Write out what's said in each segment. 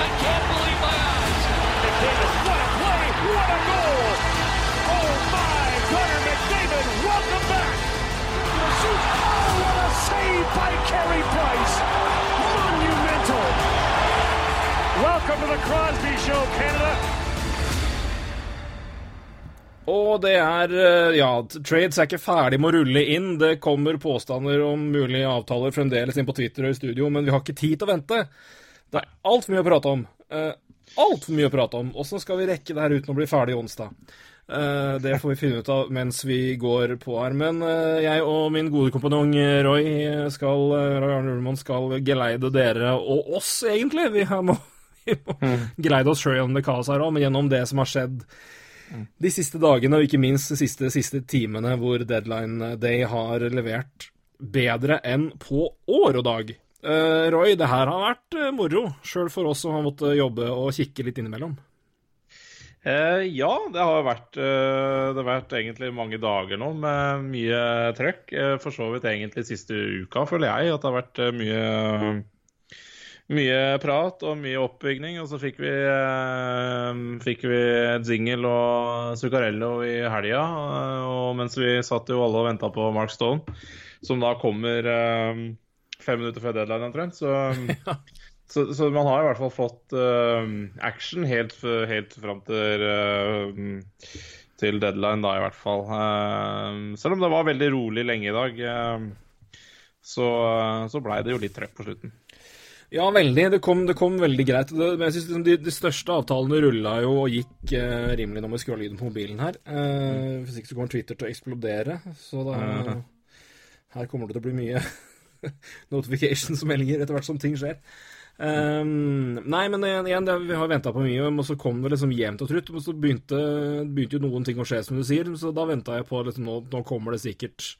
I can't believe my eyes. McDavid, what a play! What a goal! Oh my! Connor McDavid, welcome back! Oh, what a save by Carey Price! Monumental! Welcome to the Crosby Show, Canada. Og det er eh, Ja, trades er ikke ferdig med å rulle inn. Det kommer påstander om mulige avtaler fremdeles inn på Twitter og i studio, men vi har ikke tid til å vente. Det er altfor mye å prate om. Uh, altfor mye å prate om. Åssen skal vi rekke det her uten å bli ferdig onsdag? Uh, det får vi finne ut av mens vi går på her. Men uh, jeg og min gode kompanjong Roy skal, Roy Arne Ullmann skal geleide dere, og oss egentlig. Vi må, vi må geleide oss sjøl gjennom det kaoset her òg, men gjennom det som har skjedd de siste dagene, og ikke minst de siste, siste timene, hvor Deadline Day har levert bedre enn på år og dag. Uh, Roy, det her har vært uh, moro, sjøl for oss som har måttet jobbe og kikke litt innimellom. Uh, ja, det har vært, det har vært egentlig mange dager nå med mye trøkk. For så vidt egentlig siste uka, føler jeg, at det har vært mye mye prat og mye oppbygning, og så fikk vi, fikk vi jingle og Zuccarello i helga. Og mens vi satt jo alle og venta på Mark Stone, som da kommer fem minutter før deadline omtrent, så, så, så man har i hvert fall fått uh, action helt, helt fram til uh, til deadline, da, i hvert fall. Uh, selv om det var veldig rolig lenge i dag, så, så blei det jo litt trøkk på slutten. Ja, veldig. Det kom, det kom veldig greit. Det, men jeg synes liksom de, de største avtalene rulla jo og gikk eh, rimelig når vi ha lyden på mobilen her. Eh, hvis ikke så kommer Twitter til å eksplodere. Så da, her kommer det til å bli mye notifications og meldinger etter hvert som ting skjer. Um, nei, men igjen, det, vi har venta på mye, og så kom det liksom jevnt og trutt. Men så begynte, begynte jo noen ting å skje, som du sier, så da venta jeg på liksom, nå, nå kommer det sikkert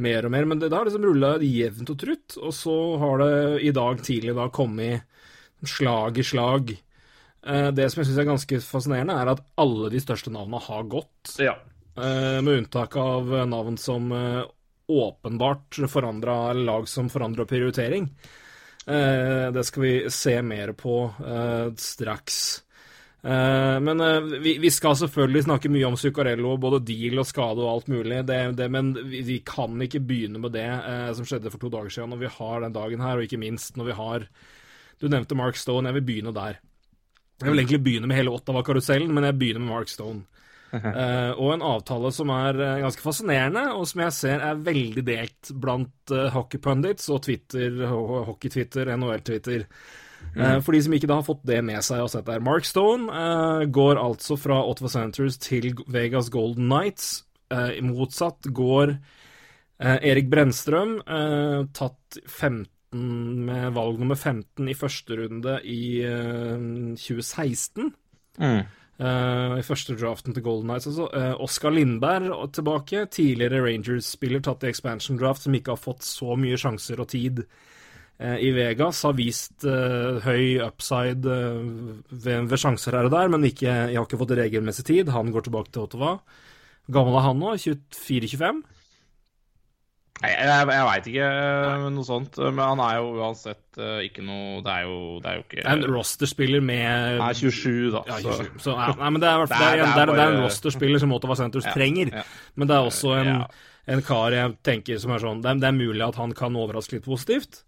mer og mer. Men det, det har liksom rulla jevnt og trutt, og så har det i dag tidlig da kommet slag i slag. Uh, det som jeg syns er ganske fascinerende, er at alle de største navnene har gått. Ja. Uh, med unntak av navn som eh, åpenbart forandra lag som forandra prioritering. Eh, det skal vi se mer på eh, straks. Eh, men vi, skal selvfølgelig snakke mye om Zuccarello, både deal og skade og alt mulig, det, det, men vi, kan ikke begynne med det som skjedde for to dager siden, når vi har den dagen her, og ikke minst når vi har Du nevnte Mark Stone, jeg vil begynne der. Jeg vil egentlig begynne med hele Ottawa-karusellen, men jeg begynner med Mark Stone. Eh, og en avtale som er eh, ganske fascinerende, og som jeg ser er veldig delt blant uh, hockeypundits og Twitter, ho- hockey-Twitter, NHL-Twitter. Uh, for de som ikke da har fått det med seg og sett der. Mark Stone går altså fra Ottawa Centres til Vegas Golden Knights. Eh, motsatt går Erik Brennstrøm, tatt 15 med valg nummer 15 i første runde i eh, 2016. Eh, I første draften til Golden Knights. Altså. Uh, Oskar Lindberg tilbake. Tidligere Rangers-spiller tatt i expansion draft, som ikke har fått så mye sjanser og tid uh, i Vegas. Har vist eh, høy upside eh, ved, ved sjanser her og der, men ikke, jeg har ikke fått regelmessig tid. Han går tilbake til Ottawa. Gammel er han nå? 24-25? Nei, jeg, jeg, veit ikke Nei. noe sånt, men han er jo uansett eh, ikke noe Det er jo, det er jo ikke Det er en rosterspiller med er 27, da. Ja, 27. Så, ja, nei, men det er, det er, Det er- det er, en rosterspiller som Ottawa Centers Ja, trenger. ja. Men det er også en, en kar jeg tenker som er sånn Det er, mulig at han kan overraske litt positivt.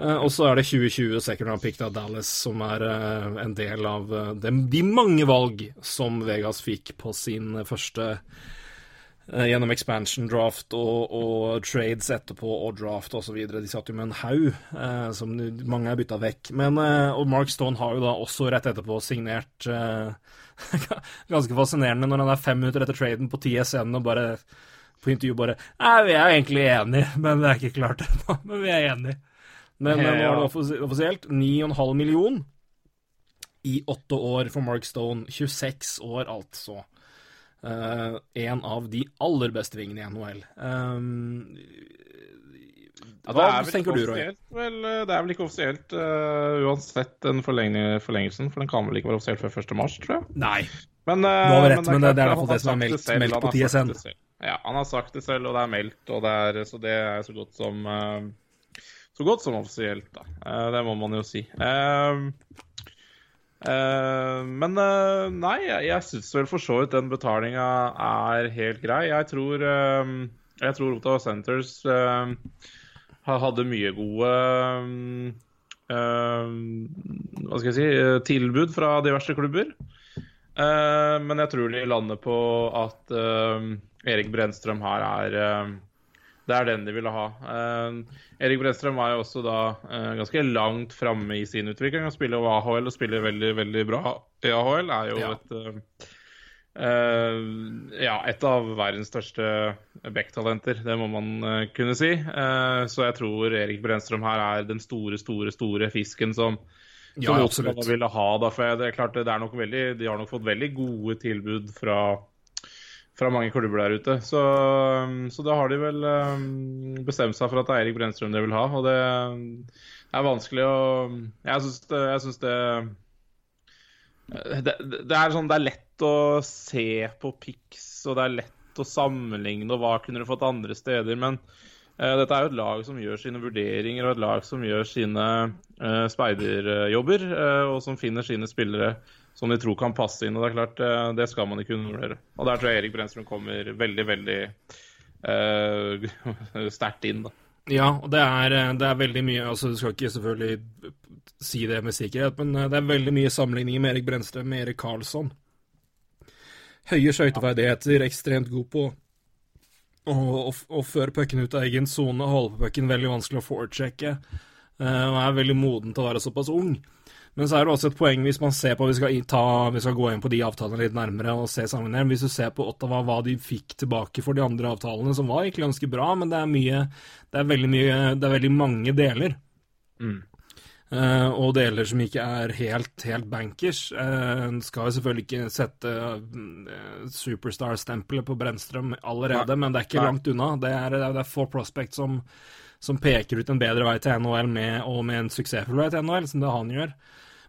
Eh, og så er det 2020 second round pick av Dallas som er eh, en del av eh, de, de mange valg som Vegas fikk på sin første eh, Gjennom expansion draft og, og trades etterpå og draft osv. De satt jo med en haug eh, som mange er bytta vekk. Men, eh, og Mark Stone har jo da også rett etterpå signert eh, Ganske fascinerende når han er fem minutter etter traden på TSN og bare på intervju bare Nei, vi er egentlig enige, men det er ikke klart ennå. Men vi er enige. Men eh, nå er det offisielt 9,5 million i åtte år for Mark Stone. 26 år, altså. Eh, en av de aller beste vingene i NHL. Um, hva ja, tenker du, Roy? vel, eh, det er vel ikke offisielt uh, uansett den forlengelsen, for den kan vel ikke være offisielt før 1. mars, tror jeg. Nei. Men, uh, Du har rett, men det- det er i hvert fall det som er har meldt- selv, meldt på TSN. Ja, han har sagt det selv, og det er meldt, og det er, så det er så godt som eh, Så godt som offisielt, da. Eh, det må man jo si. Eh, eh, men uh, nei, jeg, jeg syns vel for så vidt den betalinga er helt grei. Jeg tror uh, Jeg tror Ottawa Centers hadde mye gode Hva skal jeg si tilbud fra diverse klubber. Men jeg tror de lander på at Erik Brennstrøm her er Det er den de ville ha. Eh, Erik Brennstrøm var jo også da eh, ganske langt framme i sin utvikling. Han spiller jo AHL og spiller veldig, veldig bra i AHL. Er jo Ja. et Uh, ja, et av verdens største backtalenter, det må man uh, kunne si. Uh, så jeg tror Erik Brennstrøm her er den store, store, store fisken som Ja, som absolutt. Ville ha. Da, for det er klart det er nok veldig, De har nok fått veldig gode tilbud fra, fra mange klubber der ute. Så, um, så da har de vel um, bestemt seg for at det er Erik Brennstrøm de vil ha. Og det er vanskelig å Jeg syns det, jeg synes det det, det, er sånn, det er lett å se på pics, og det er lett å sammenligne, og hva kunne du fått andre steder. Men uh, dette er jo et lag som gjør sine vurderinger, og et lag som gjør sine uh, speiderjobber, uh, og som finner sine spillere som de tror kan passe inn. og Det er klart, eh, det skal man ikke undervurdere. Og der tror jeg Erik Brenstrøm kommer veldig, veldig uh, sterkt inn. da. Ja, og det er, eh, det er veldig mye altså Du skal ikke selvfølgelig si det med sikkerhet, men det er veldig mye sammenligninger med Erik Brenstrøm med Erik Karlsson. Høye skøyteferdigheter, ekstremt god på å å føre pucken ut av egen sone, holde på pucken, veldig vanskelig å forechekke, eh, og er veldig moden til å være såpass ung. Men så er det også et poeng hvis man ser på Vi skal, ta, vi skal gå inn på de avtalene litt nærmere og se sammenheng. Hvis du ser på Ottawa, hva de fikk tilbake for de andre avtalene, som var egentlig ganske bra, men det er mye Det er veldig mye Det er veldig mange deler. Eh, og deler som ikke er helt, helt bankers. Uh, skal jo selvfølgelig ikke sette uh, superstar-stempelet på Brennstrøm allerede, men det er ikke Nei. langt unna. Det er, det er, få prospect som, som peker ut en bedre vei til NHL med, og med en suksessfull vei til NHL, som det han gjør.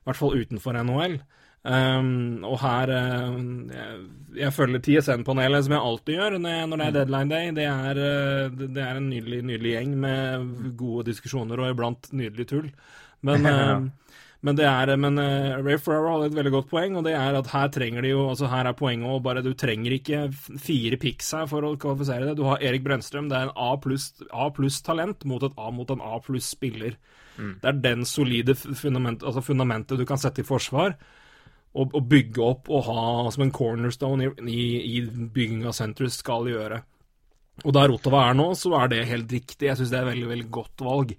I hvert fall utenfor NHL. Um, og her uh, jeg, jeg følger TSN-panelet, som jeg alltid gjør når, når det er deadline day. Det er, uh, det er en nydelig, nydelig gjeng med gode diskusjoner og iblant nydelig tull. Men, eh, men, det er, men eh, Ray Ferraro hadde et veldig godt poeng, og det er at her trenger de jo altså Her er poenget òg, bare Du trenger ikke fire picks her for å kvalifisere det. Du har Erik Brennstrøm, det er en A pluss A pluss talent mot, et A, mot en A pluss spiller. Det er den solide fundament, altså fundamentet du kan sette i forsvar og, og bygge opp og ha som en cornerstone i, i, i bygging av senteret skal gjøre. Og der Ottawa er nå, så er det helt riktig. Jeg syns det er et veldig, veldig godt valg.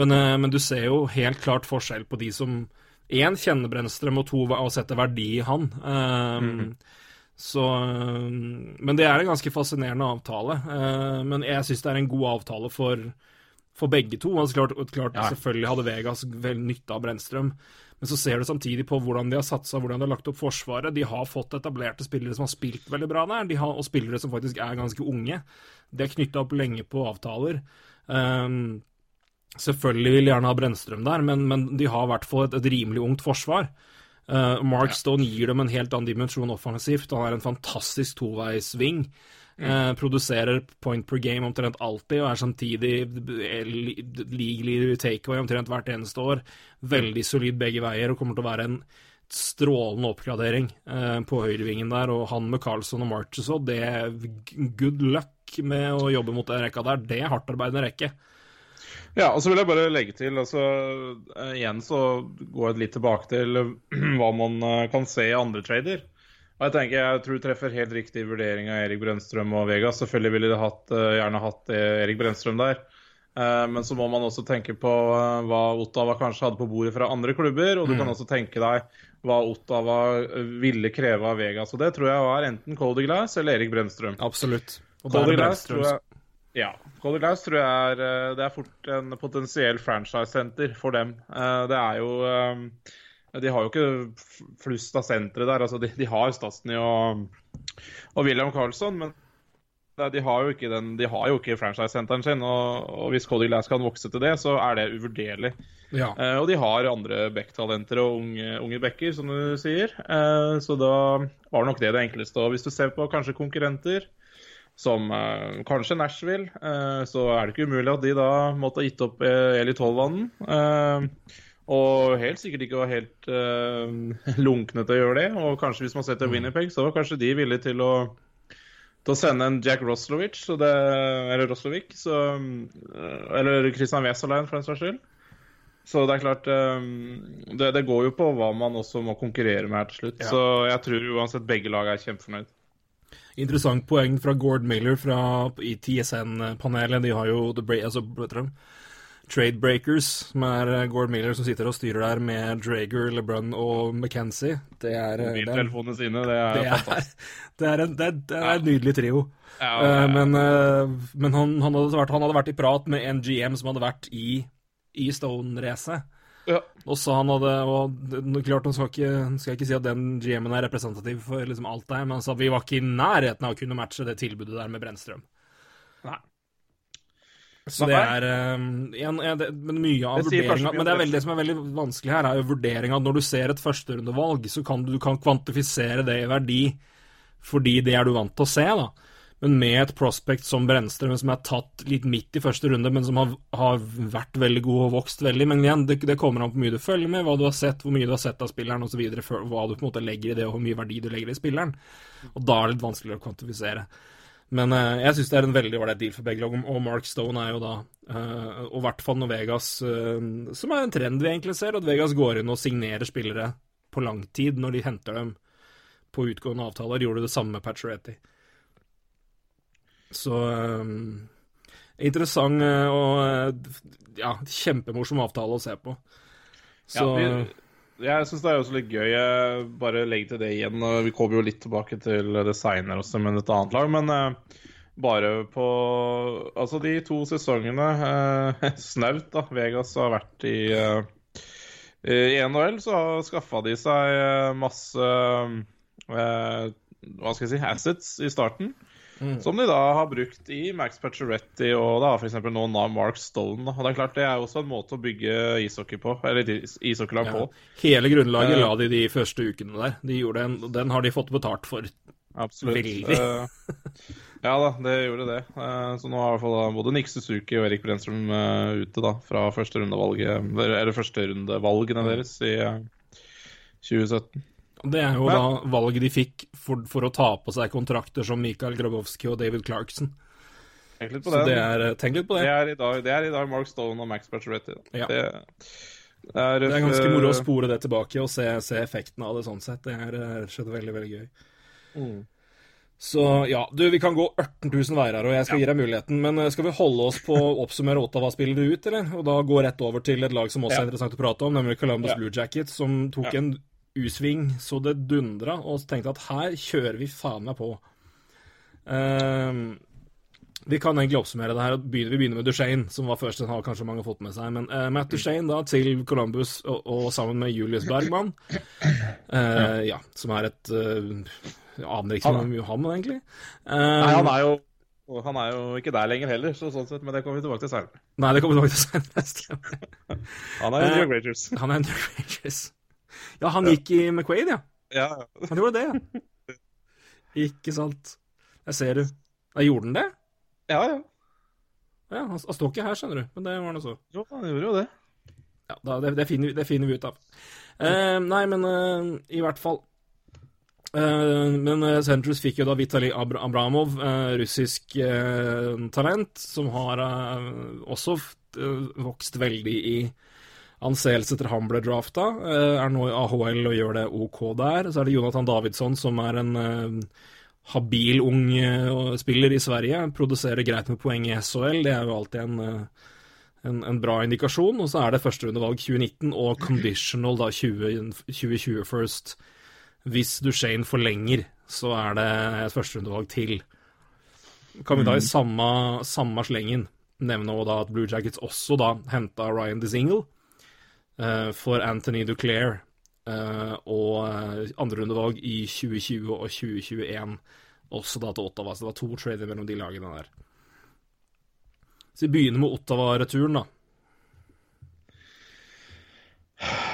Men, eh, men du ser jo helt klart forskjell på de som én kjenner Brennstrøm, og to og setter verdi i han. Um, Så um, Men det er en ganske fascinerende avtale. Uh, men jeg syns det er en god avtale for, for begge to. Altså, klart, klart Selvfølgelig hadde Vegas vel nytte av Brennstrøm. Men så ser du samtidig på hvordan de har satsa, hvordan de har lagt opp Forsvaret. De har fått etablerte spillere som har spilt veldig bra der, de har, og spillere som faktisk er ganske unge. De er knytta opp lenge på avtaler. Um, selvfølgelig vil gjerne ha Brennstrøm der, men, men de har i hvert fall et, et rimelig ungt forsvar. Uh, Mark Stone gir dem en helt annen dimensjon offensivt. Han er en fantastisk toveisving. Uh, produserer point per game omtrent alltid, og er samtidig legally leader i takeaway omtrent hvert eneste år. Veldig solid begge veier, og kommer til å være en strålende oppgradering uh, på høyrevingen der. Og han med Carlson og Marchesod, det er good luck med å jobbe mot den rekka der. Det er hardtarbeidende rekke. Ja, og så vil jeg bare legge til altså, eh, Igjen så går jeg litt tilbake til eh, hva man eh, kan se i andre trader. Og Jeg tenker jeg tror du treffer helt riktig vurdering av Erik Brennstrøm og Vegas. Selvfølgelig ville de hatt, gjerne hatt Erik Brennstrøm der. Men så må man også tenke på hva Ottawa kanskje hadde på bordet fra andre klubber. Og du kan også tenke deg hva Ottawa ville kreve av Vegas. Og det tror jeg var enten Cody Glass eller Erik Brennstrøm. Absolutt. Og Cody Glass tror jeg Ja. Cody Glass tror jeg er eh, Det er fort en potensiell franchise-senter for dem. Eh, Det er jo eh, De har jo ikke flust av sentre der. Altså, de, de har Stasny og, og William Carlsson, men de har jo ikke, den, de har jo ikke franchise-senteren sin. Og, og hvis Cody Glass kan vokse til det, så er det uvurderlig. Ja. Og de har andre back-talenter og unge, unge backer, som du sier. Så da var nok det det enkleste. Og hvis du ser på kanskje konkurrenter, som eh, kanskje Nashville, eh, så er det ikke umulig at de da måtte ha gitt opp eh, Eli Tolvanen. Eh, og helt sikkert ikke var helt eh, lunkne til å gjøre det. Og kanskje hvis man setter Winnipeg, så var kanskje de villige til å til å sende en Jack Roslovic, så det, eller Roslovic, så, eller Christian Westerlein for den saks skyld. Så det er klart det, det går jo på hva man også må konkurrere med her til slutt. Så jeg tror uansett begge lag er kjempefornøyd. Interessant poeng fra Gord Miller fra, i TSN-panelet. De har jo the, Bra- altså? Trade Breakers, som er eh, Gord Miller som sitter og styrer der med Drager, LeBrun og McKenzie. Det er, eh, Mobiltelefonene sine, det er det er, fantastisk. det er, en, det er, det er en nydelig trio. Ja, ja, ja. men eh, men han, han, hadde vært, han hadde vært i prat med en GM som hadde vært i, i Stone-racet. Ja. Og så han hadde og klart, nå skal, ikke, skal jeg ikke si at den GM-en er representativ for liksom alt der, men han sa vi var ikke i nærheten av å kunne matche det tilbudet der med Brennstrøm. Nei. Så det er eh, en, en, det, men mye av Det vurderinga Men det er veldig, det som er veldig vanskelig her, er jo vurderinga. Når du ser et førsterundevalg, så kan du, du kan kvantifisere det i verdi fordi det er du vant til å se, da. Men med et prospect som Brennstrøm, som er tatt litt midt i første runde, men som har, har vært veldig god og vokst veldig Men igjen, det, det kommer an på hvor mye du følger med, hva du har sett, hvor mye du har sett av spilleren osv., hva du på en måte legger i det, og hvor mye verdi du legger i spilleren. Og da er det litt vanskeligere å kvantifisere. Men eh, jeg syns det er en veldig ålreit deal for begge lag, og Mark Stone er jo da eh, Og i hvert fall når Vegas eh, Som er en trend vi egentlig ser, at Vegas går inn og signerer spillere på lang tid når de henter dem på utgående avtaler. Gjorde det samme med Pacioretty. Så um, interessant eh, og eh, ja, kjempemorsom avtale å se på. Så Ja, vi, jeg syns det er også litt gøy. Jeg bare legger til det igjen. Vi kommer jo litt tilbake til det seinere også med et annet lag. Men uh, bare på Altså, de to sesongene uh, snaut da Vegas har vært i eh, i NHL, så skaffa de seg masse Hva skal jeg si assets i starten. Som de da har brukt i Max Pacioretty og da f.eks. nå Nav Mark Stone. Og det er klart det er også en måte å bygge ishockey på, eller is- ishockeylag ja, på. hele grunnlaget uh, la de de første ukene der. De en, den har de fått betalt for. Absolutt. Eh, ja da, det gjorde det. Uh, så nå har i hvert fall både Nick Suzuki og Erik Brennstrøm eh, ute da, fra førsterundevalget, eller førsterundevalgene deres i eh, 2017. Det er jo Men- da valget de fikk for, for å ta på seg kontrakter som Mikael Grabowski og David Clarkson. Tenk litt på Så det er, eh, tenk litt på Det det. er, i dag, det er i dag Mark Stone og Max Pacioretty. Ja. Det, det er, Det ganske moro å eh, spore det tilbake og se, se effekten av det sånn sett. Det er eh, slett veldig, veldig gøy. Mm. Så ja, du, vi kan gå 18 000 veier her, og jeg skal gi deg muligheten. Men skal vi holde oss på å oppsummere Ottawa-spillere ut, eller? Og da gå rett over til et lag som også Ja. er interessant å prate om, nemlig Columbus Ja. Blue Jackets, som tok Ja. en U-sving så det dundra, og tenkte at her kjører vi faen meg på. Uh, vi kan egentlig oppsummere det her. Vi begynner med Duchene, som var først. Den har kanskje mange fått med seg. Men uh, Matt Duchene da til Columbus, og, og sammen med Julius Bergman, uh, ja, som er et uh, Jeg aner ikke er- mye han, egentlig. Nei, han Eh, er jo han er jo ikke der lenger heller, så sånn sett, men det kommer vi tilbake til senere. Nei, det kommer vi tilbake til senere. Han er Eh, New Rangers. Han er en Rangers. Ja, han gikk i McQuaid, ja. Ja. Han gjorde det, ja. Ikke sant. Jeg ser du. Da gjorde han det? ja, ja. Ja, han, han står ikke her, skjønner du. Men det var nå så. Jo, han gjorde jo det. Ja, da, det, det, finner, vi- det finner vi ut av. Eh, nei, men eh, i hvert fall Eh, Men uh, Centrus fikk jo da Vitalij Abr Abramov, eh, russisk eh, talent, som har eh, også eh, vokst veldig i anseelse etter han ble drafta. eh, er nå i AHL og gjør det OK der. Så er det Jonathan Davidsson, som er en eh, habil ung eh, spiller i Sverige. Produserer greit med poeng i SHL. Det er jo alltid en en, en bra indikasjon. Og så er det førsterundevalg 2019 og conditional da 20, 2020 first. Hvis Duchene forlenger, så er det et førsterundevalg til. kan vi da i samme, samme slengen nevne da at Blue Jackets også da henta Ryan DeSingle for Anthony Duclair eh, og eh, andrerundevalg i 2020 og 2021, også da til Ottawa. Så det var to trader mellom de lagene der. Så vi begynner med Ottawa-returen, da.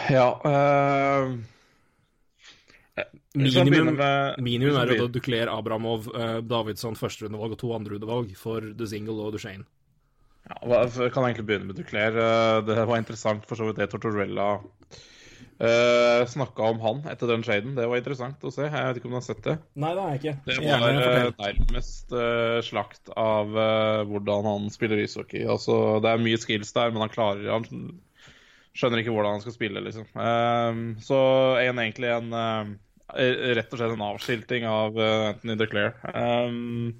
Ja eh, begynne Minimum, med- minimum er jo Duclair, Abramov, eh, Davidsson førsterundevalg og to andrerundevalg for DeSingle og Duchene. Ja, jeg kan egentlig begynne med Duclair. Eh, Det var interessant for så vidt det Tortorella uh, snakka om han etter den shaden. Det var interessant å se. Jeg vet ikke om du har sett det. Nei, det har jeg ikke. Det var eh, fortell. nærmest eh, slakt av eh, hvordan han spiller ishockey. Altså, det er mye skills der, men han klarer Han skjønner ikke hvordan han skal spille, liksom. Eh, så en, egentlig en eh, Rett og slett en avskilting av eh, Anthony Declare. Um,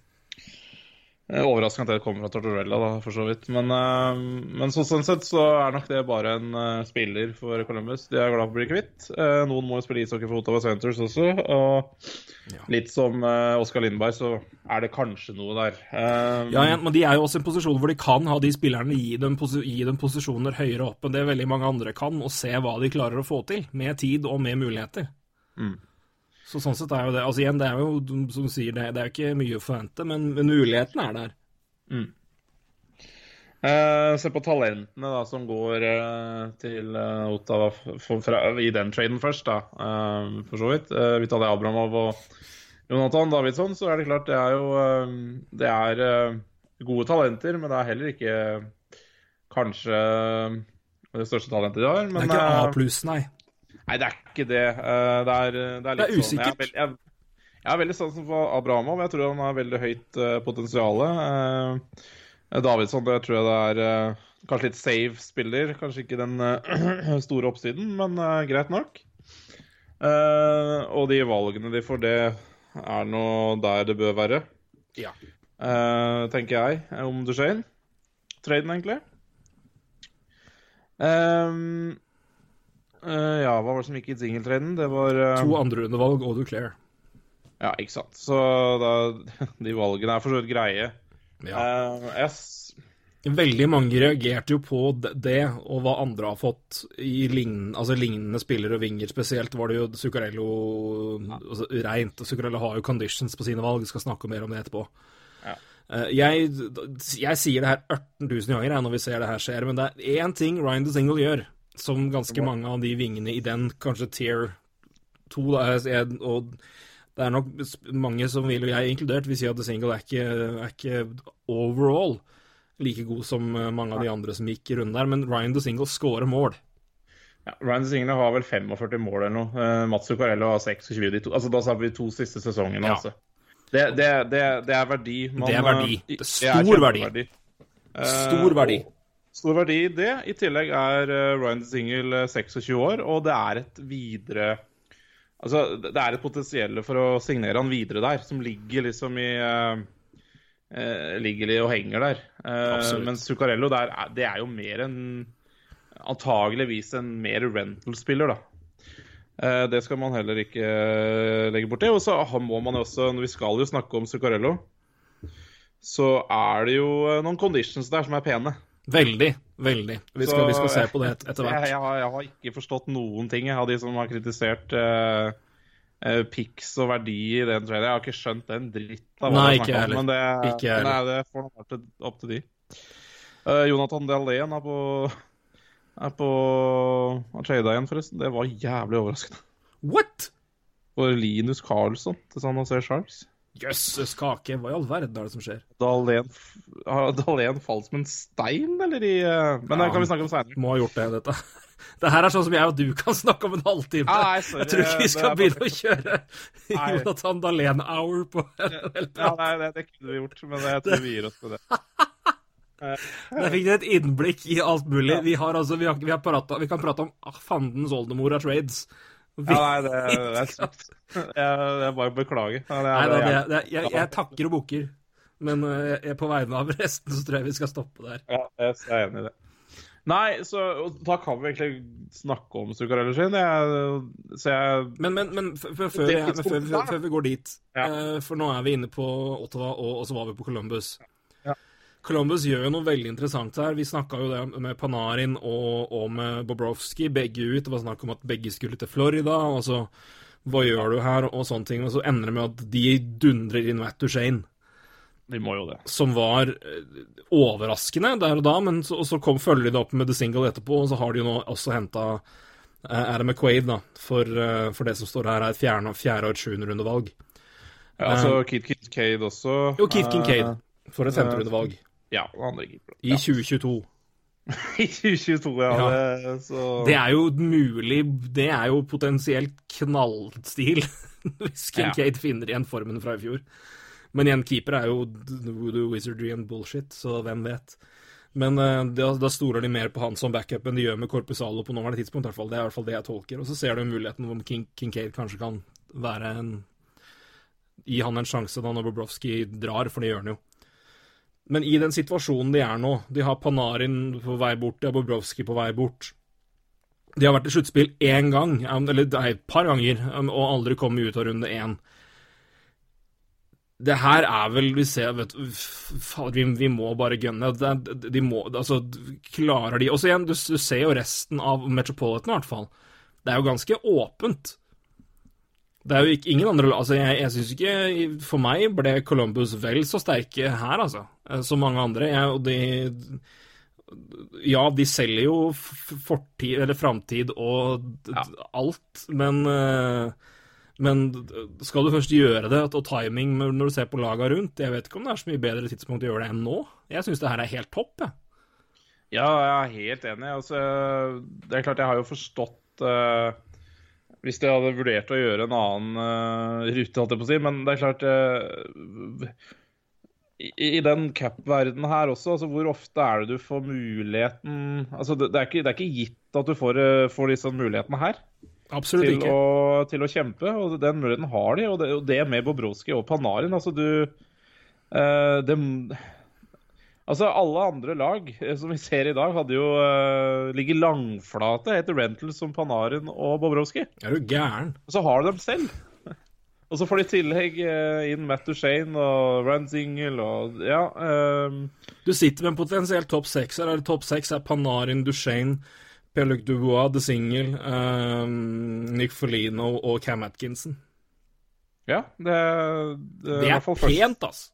Overraskende at det kommer fra Tortorella, da, for så vidt. Men, eh, men så, sånn sett så er nok det bare en eh, spiller for Columbus. De er glad for å bli kvitt. Eh, noen må jo spille ishockey for Ottawa Centres også. Og litt som Oskar Lindberg, så er det kanskje noe der. Um, Ja, ja, men de er jo også i en posisjon hvor de kan ha de spillerne gi dem, gi dem posisjoner høyere opp enn det veldig mange andre kan, og se hva de klarer å få til, med tid og med muligheter. Mm. Så sånn sett er jo det Altså igjen, det er jo som du sier, det, det er jo ikke mye å forvente, men, men muligheten er der. Eh, se på talentene da, som går eh, til eh, Ottawa for, fra, i den traden først, da, eh, for så vidt. Uh, Vitaly Abramov og Jonathan Davidsson, så er det klart det er jo eh, Det er eh, gode talenter, men det er heller ikke kanskje det største talentet de har. Det er ikke A eh, pluss, nei. Nei, det er ikke det. Eh, Det er, det er litt Det er sånn usikkert. Jeg er, veld, jeg, jeg er veldig sånn som for Abrahamov. Jeg tror han har veldig høyt uh, potensial. Davidsson det tror jeg det er eh, kanskje litt save spiller. Kanskje ikke den eh, store oppsiden, men eh, greit nok. Eh, og de valgene de får, det er nå der det bør være. Ja. Eh, tenker jeg, om Duchene. Traden, egentlig. Ehm, eh, ja, hva var det som gikk i singeltraden? Det var uh, To andrerundevalg og Duclair. Ja, ikke sant. Så da, de valgene er for så vidt greie. Ja. Uh, yes. Veldig mange reagerte jo på det, og hva andre har fått i lign, altså lignende spillere og vinger. Spesielt var det jo Zuccarello altså, reint. Zuccarello har jo conditions på sine valg, skal snakke mer om det etterpå. Ja. Jeg, jeg sier det her 18 000 ganger jeg, når vi ser det her skjer, men det er én ting Ryan DeSingle gjør, som ganske mange av de vingene i den kanskje tier 2, da, og det er nok mange som vil, og jeg inkludert, vil si at DeSingle er ikke, er ikke overall like god som eh, mange av de andre som gikk i runden der, men Ryan The Single scorer mål. ja, Ryan Single har vel 45 mål eller noe. Uh, Mats Zuccarello har 26. De to, altså, da sa vi to siste sesongene. Ja. Altså. Det, det, det, det er verdi. Man, Det er verdi. eh, Det er stor verdi. Stor verdi. og Stor verdi i det. I tillegg er eh, Ryan Single 26 år, og det er et videre Altså, det er et potensial for å signere han videre der, som ligger liksom i eh, eh, Ligger i og henger der. Eh, mens Zuccarello der, er- det er jo mer en Antageligvis en mer rental-spiller, da. Eh, det skal man heller ikke eh, legge bort til. Og så må man jo også, når vi skal jo snakke om Zuccarello, så er det jo eh, noen conditions der som er pene. Veldig, veldig. Vi skal, Så- vi skal se på det et, etter hvert. jeg, har, jeg har ikke forstått noen ting av de som har kritisert uh, pics og verdi i den traden. Jeg har ikke skjønt den dritt av hva Nei, ikke heller. om. Men det, Ikke heller. nei, det får nok være opp til de. Uh, Jonathan Dahlén er på er på trada igjen, forresten. Det var jævlig overraskende. What?! For Linus Carlsson til San Jose Sharks. Jøsses kake, hva i all verden er det som skjer? Dahlén har Dahlén falt som en stein, eller i eh, Men det kan vi snakke om seinere. Må ha gjort det, dette. Det her er sånn som jeg og du kan snakke om en halvtime. Ah, nei, sorry, jeg tror ikke vi skal begynne å kjøre Nei. Jonathan Dahlén-hour på en hel Ja, nei, det, det kunne vi gjort, men jeg tror vi gir oss på det. Der fikk dere et innblikk i alt mulig. Vi, har altså, vi, har, vi, har pratet, vi kan prate om ah, fandens oldemor av trades. Ja, nei, det, det er sant. Jeg, jeg bare beklager. Ja, det er, Nei da, det, er, jeg, jeg takker og bukker. Men eh, jeg, på vegne av resten så tror jeg vi skal stoppe der. ja, jeg er enig i det. Nei, så da kan vi egentlig snakke om Zuccarello sin. Jeg, så jeg Men, men, men før, før vi går dit Ja. eh, For nå er vi inne på Ottawa, og, og så var vi på Columbus. Ja. Columbus gjør jo noe veldig interessant her. Vi snakka jo det med Panarin og, og med Bobrovsky, begge ut. Det var snakk om at begge skulle til Florida. og så Hva gjør du her? Og sånne ting. Og så ender det med at de dundrer inn Matt Duchene De må jo det. som var eh, overraskende der og da, men så, og så kom, følger de det opp med The Single etterpå, og så har de jo nå også henta Adam McQuaid, da, for, eh, for det som står her, er et fjerde, fjerde og et sjuenderundevalg. Ja, altså Keith Kincaid også. Jo, Keith Kincaid, Eh, for et femterundevalg. Ja, og andre keeper. I 2022. I 2022, ja. Ja. Det, så Det er jo mulig Det er jo potensielt knallstil, hvis Kincaid finner igjen formen fra i fjor. Men igjen, keeper er jo voodoo, wizardry and bullshit, så hvem vet. Men uh, da, da stoler de mer på han som backup enn de gjør med Corpusalo på nåværende tidspunkt. i hvert fall. Det er i hvert fall det jeg tolker. Og så ser du muligheten om King, Kincaid kanskje kan være en Gi han en sjanse da når Bobrovsky drar, for det gjør han jo. Men i den situasjonen de er nå, de har Panarin på vei bort, de har Bobrovskij på vei bort. De har vært i sluttspill én gang, um, eller nei, et par ganger, um, og aldri kommet ut av runde én. Det her er vel Vi ser, vet du vi, vi må bare gunne. De må Altså, klarer de Og så igjen, du, du ser jo resten av Metropolitan, i hvert fall. Det er jo ganske åpent. Det er jo ikke, ingen andre Altså, jeg, jeg syns ikke For meg ble Columbus vel så sterke her, altså, eh, som mange andre. Jeg, og de Ja, de selger jo fortid eller framtid og Ja. alt, men eh, men skal du først gjøre det, og timing når du ser på laga rundt Jeg vet ikke om det er så mye bedre tidspunkt å gjøre det enn nå. Jeg syns det her er helt topp, jeg. Ja, jeg er helt enig. Altså, det er klart, jeg har jo forstått eh, Hvis de hadde vurdert å gjøre en annen uh, rute, holdt jeg på å si. Men det er klart uh, i, I den cap-verdenen her også, altså, hvor ofte er det du får muligheten altså, det, det, er ikke, det er ikke gitt at du får, eh, får disse mulighetene her Absolutt til ikke. å, til å kjempe. Og den muligheten har de, og det, og det med Bobrovskij og Panarin. Altså, du uh, det, Altså, alle andre lag eh, som vi ser i dag, hadde jo uh, ligget langflate etter rentals som Panarin og Bobrovskij. Er du gæren? Og så har de dem selv. Og så får de i tillegg uh, inn Matt Duchene og Ranzingle og Ja. ehm, Du sitter med en potensiell topp seks her. Topp seks er Panarin, Duchene, Pierre-Luc Dubois, The Single, um, Nick Folino og Cam Atkinson. ja, det, det, Det er pent, ass.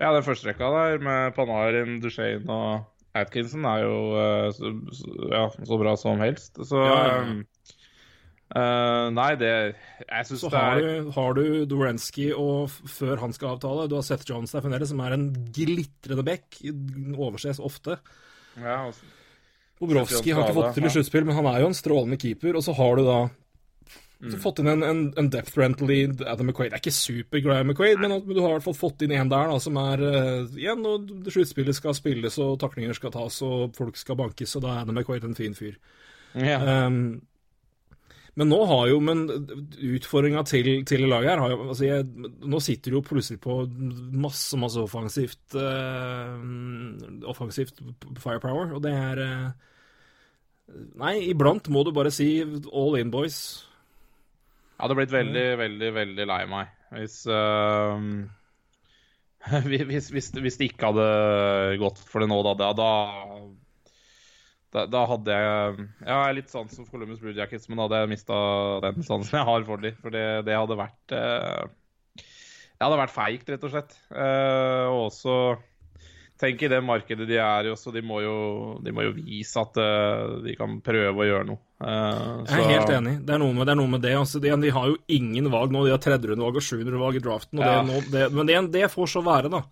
Ja, den første rekka der med Panarin, Duchene og Atkinson er jo uh, så, ja, så bra som helst. Så Ja, ja, eh, Nei, det Jeg syns det er Så har du Dorenski, og før han skal avtale, du har Seth Jones der fremdeles, som er en glitrende back. Overses ofte. ja, altså, Bobrovskij har ikke fått til i sluttspill, men han er jo en strålende keeper. Og så har du da Mm. fått inn en, en, en depth rental i Adam McQuaid. Jeg er ikke superglad i McQuaid, men du har i hvert fall fått inn en der da, som er uh, Igjen, og sluttspillet skal spilles, og taklinger skal tas, og folk skal bankes, og da er Adam McQuaid en fin fyr. ja. Um, men nå har jo Men utfordringa til, til laget her har jo altså jeg, Nå sitter du jo plutselig på masse, masse offensivt uh, Offensivt firepower, og det er uh, Nei, iblant må du bare si all in, boys. Jeg hadde blitt veldig, veldig, veldig lei meg hvis ehm, hvis, hvis, hvis det ikke hadde gått for det nå, da. Da, da, da hadde jeg jeg har litt sans for Columbus Blue Jackets, men da hadde jeg mista den sansen jeg har for dem. For det, det hadde vært eh, Det hadde vært feigt, rett og slett. Eh, og også Tenk i det markedet de er i også, de må jo, de må jo vise at uh, de kan prøve å gjøre noe. Eh, Jeg er så- helt enig. Det er noe med det. Er noe med det. Altså, de, de har jo ingen valg nå. De har tredjerundevalg og sjuendevalg i draften. Og det, Ja. nå, det, men det, det får så være, da.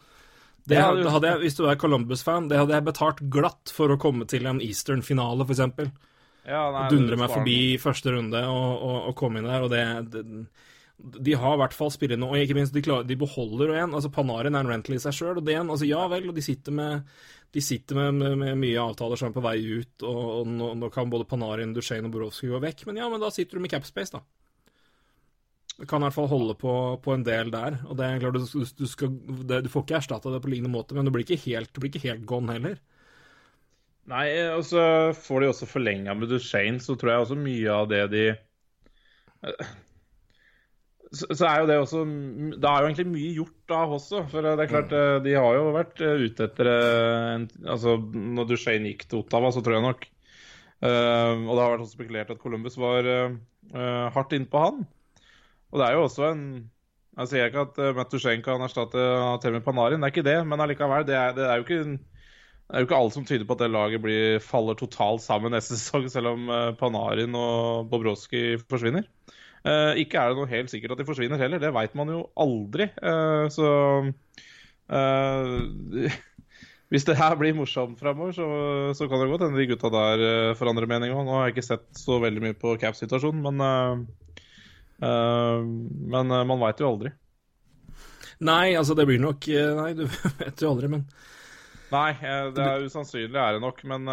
Det, Ja, det- hadde jeg, hvis du er Columbus-fan, det hadde jeg betalt glatt for å komme til en Eastern-finale, f.eks. ja, nei, Dundre meg forbi første runde og, og, og komme inn der. Og det De har i hvert fall spillerne, og ikke minst de, klarer, de beholder en. altså Panarin er en rental i seg sjøl, og det er en, altså ja vel, og de sitter med de sitter med, med, med mye avtaler som er på vei ut, og, og nå, nå kan både Panarin, Duchene og Borowski gå vekk, men ja, men da sitter du med capspace, da. Du kan i hvert fall holde på, på en del der. og det er klart Du, du, skal, det, du får ikke erstatta det på lignende måte, men du blir ikke helt, du blir ikke helt gone heller. Nei, og så får de også forlenga med Duchene, så tror jeg også mye av det de så, så er jo det også Det er jo egentlig mye gjort da også. For det er klart, mm. de har jo vært eh, ute etter eh, en, Altså, når Duchene gikk til Ottawa, så tror jeg nok uh, Og det har vært også spekulert at Columbus var uh, eh, hardt innpå han. Og det er jo også en Jeg sier ikke at Matt Duchene kan erstatte Temi Panarin, det er ikke det. Men allikevel, det er, det er jo ikke en det er jo ikke alt som tyder på at det laget blir, faller totalt sammen neste sesong, selv om eh, Panarin og Bobrovskij forsvinner. Eh, ikke er det noe helt sikkert at de forsvinner heller, det veit man jo aldri. Eh, så eh, Hvis det her blir morsomt framover, så, så kan det godt hende de gutta der uh, forandrer mening òg. Nå har jeg ikke sett så veldig mye på Cap-situasjonen, men, uh, uh, men man veit jo aldri. Nei, altså det blir nok Nei, du vet jo aldri, men Nei, det er usannsynlig er det nok, men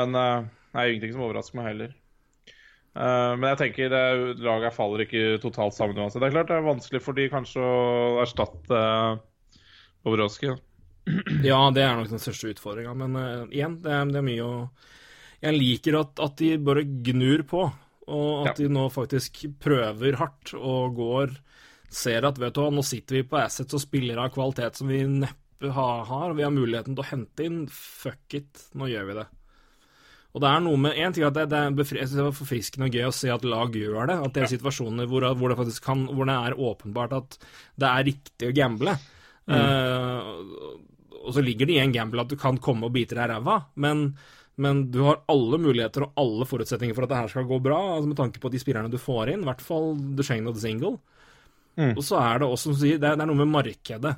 Men det er jo ingenting som overrasker meg heller. Eh, Men jeg tenker det, laget faller ikke totalt sammen uansett. Det er klart det er vanskelig for de kanskje å erstatte uh, Bobrovskij. Ja, det er nok den største utfordringa. Men uh, igjen, det er, det er mye å Jeg liker at, at de bare gnur på, og at Ja. de nå faktisk prøver hardt og går Ser at vet du hva, nå sitter vi på assets og spiller av kvalitet som vi neppe har. Vi har muligheten til å hente inn. Fuck it, nå gjør vi det. Og det er noe med En ting at det, det er befri, det var forfriskende og gøy å se at lag gjør det. At det er situasjoner hvor, hvor, det faktisk kan, hvor det er åpenbart at det er riktig å gamble. Eh, og så ligger det i en gamble at du kan komme og bite deg i ræva, men, men du har alle muligheter og alle forutsetninger for at det her skal gå bra, altså med tanke på de spillerne du får inn, i hvert fall Duchenne og Single. Og så er det også, som du sier, det er, det er noe med markedet.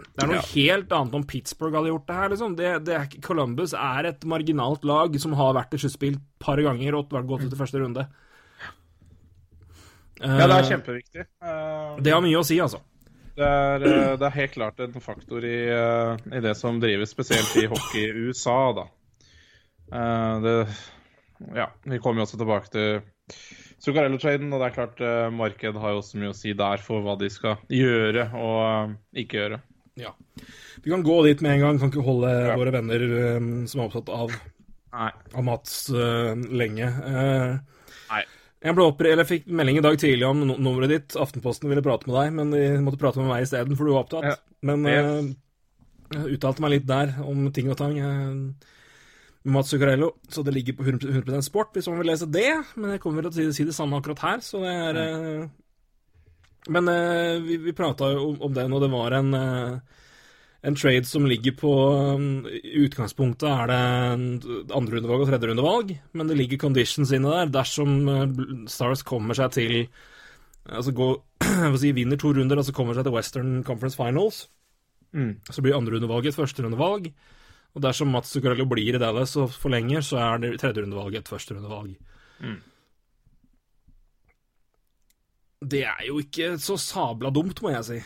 Det er noe helt annet om Pittsburgh hadde gjort det her, liksom. Det, det er, Columbus er et marginalt lag som har vært i sluttspill et par ganger og vært gått ut i første runde. Ja, det er Eh, kjempeviktig. Eh, det har mye å si, altså. Det er, eh, det er helt klart en faktor i, i det som drives, spesielt i hockey i USA, da. Det, ja, vi kommer jo også tilbake til Zuccarello-traden, og det er klart eh, marked har jo også mye å si der for hva de skal gjøre og ikke gjøre. Ja. Vi kan gå dit med en gang, kan ikke holde våre venner um, som er opptatt av, av Mats uh, lenge. Uh, Nei. Jeg, ble oppre eller fikk melding i dag tidlig om no nummeret ditt. Aftenposten ville prate med deg, men de måtte prate med meg isteden, for du var opptatt. Ja. Men eh, jeg uttalte meg litt der om ting og tang. med Mats Zuccarello, så det ligger på 100, 100 sport, hvis man vil lese det. Men jeg kommer vel til å si, det samme akkurat her, så det er Men eh, vi, vi prata jo om, om det når det var en eh, en trade som ligger på um, I utgangspunktet er det andre andrerundevalg og tredjerundevalg, men det ligger conditions inne der dersom uh, Stars kommer seg til Altså gå, si, vinner to runder og så kommer seg til Western Conference Finals. Mm. Så blir andrerundevalget et førsterundevalg. Og dersom Mats Zuccarello blir i Dallas og forlenger, så er det tredjerundevalget et førsterundevalg. Mm. Det er jo ikke så sabla dumt, må jeg si.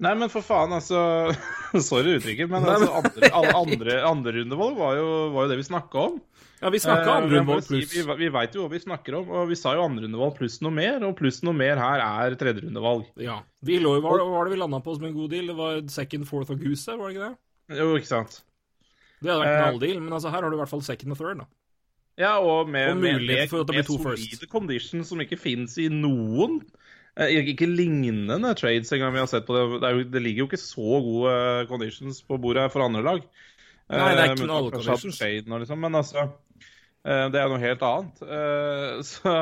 Nei, men for faen, altså Sorry uttrykket, men altså, andre, andre, andre rundevalg var jo, var jo det vi snakka om. Ja, vi snakka Eh, andrerundevalg jeg si, pluss. Vi, vi veit jo hva vi snakker om, og vi sa jo andrerundevalg pluss noe mer. Og pluss noe mer her er tredjerundevalg. Ja. Vi lå, hva hva var det vi landa på som en god deal? Det var second, fourth og goose, var det ikke det? Jo, ikke sant. Det hadde vært en Eh, halvdeal, men altså her har du i hvert fall second og third, da. Ja, og med, Og med, med, med solide conditions som ikke fins i noen eh, Ikke lignende trades engang vi har sett på det. Det, jo, det ligger jo ikke så gode eh, conditions på bordet for andre lag. Nei, det er ikke ikke alle kanskje conditions. liksom, men altså eh, Det er noe helt annet. Eh, Så,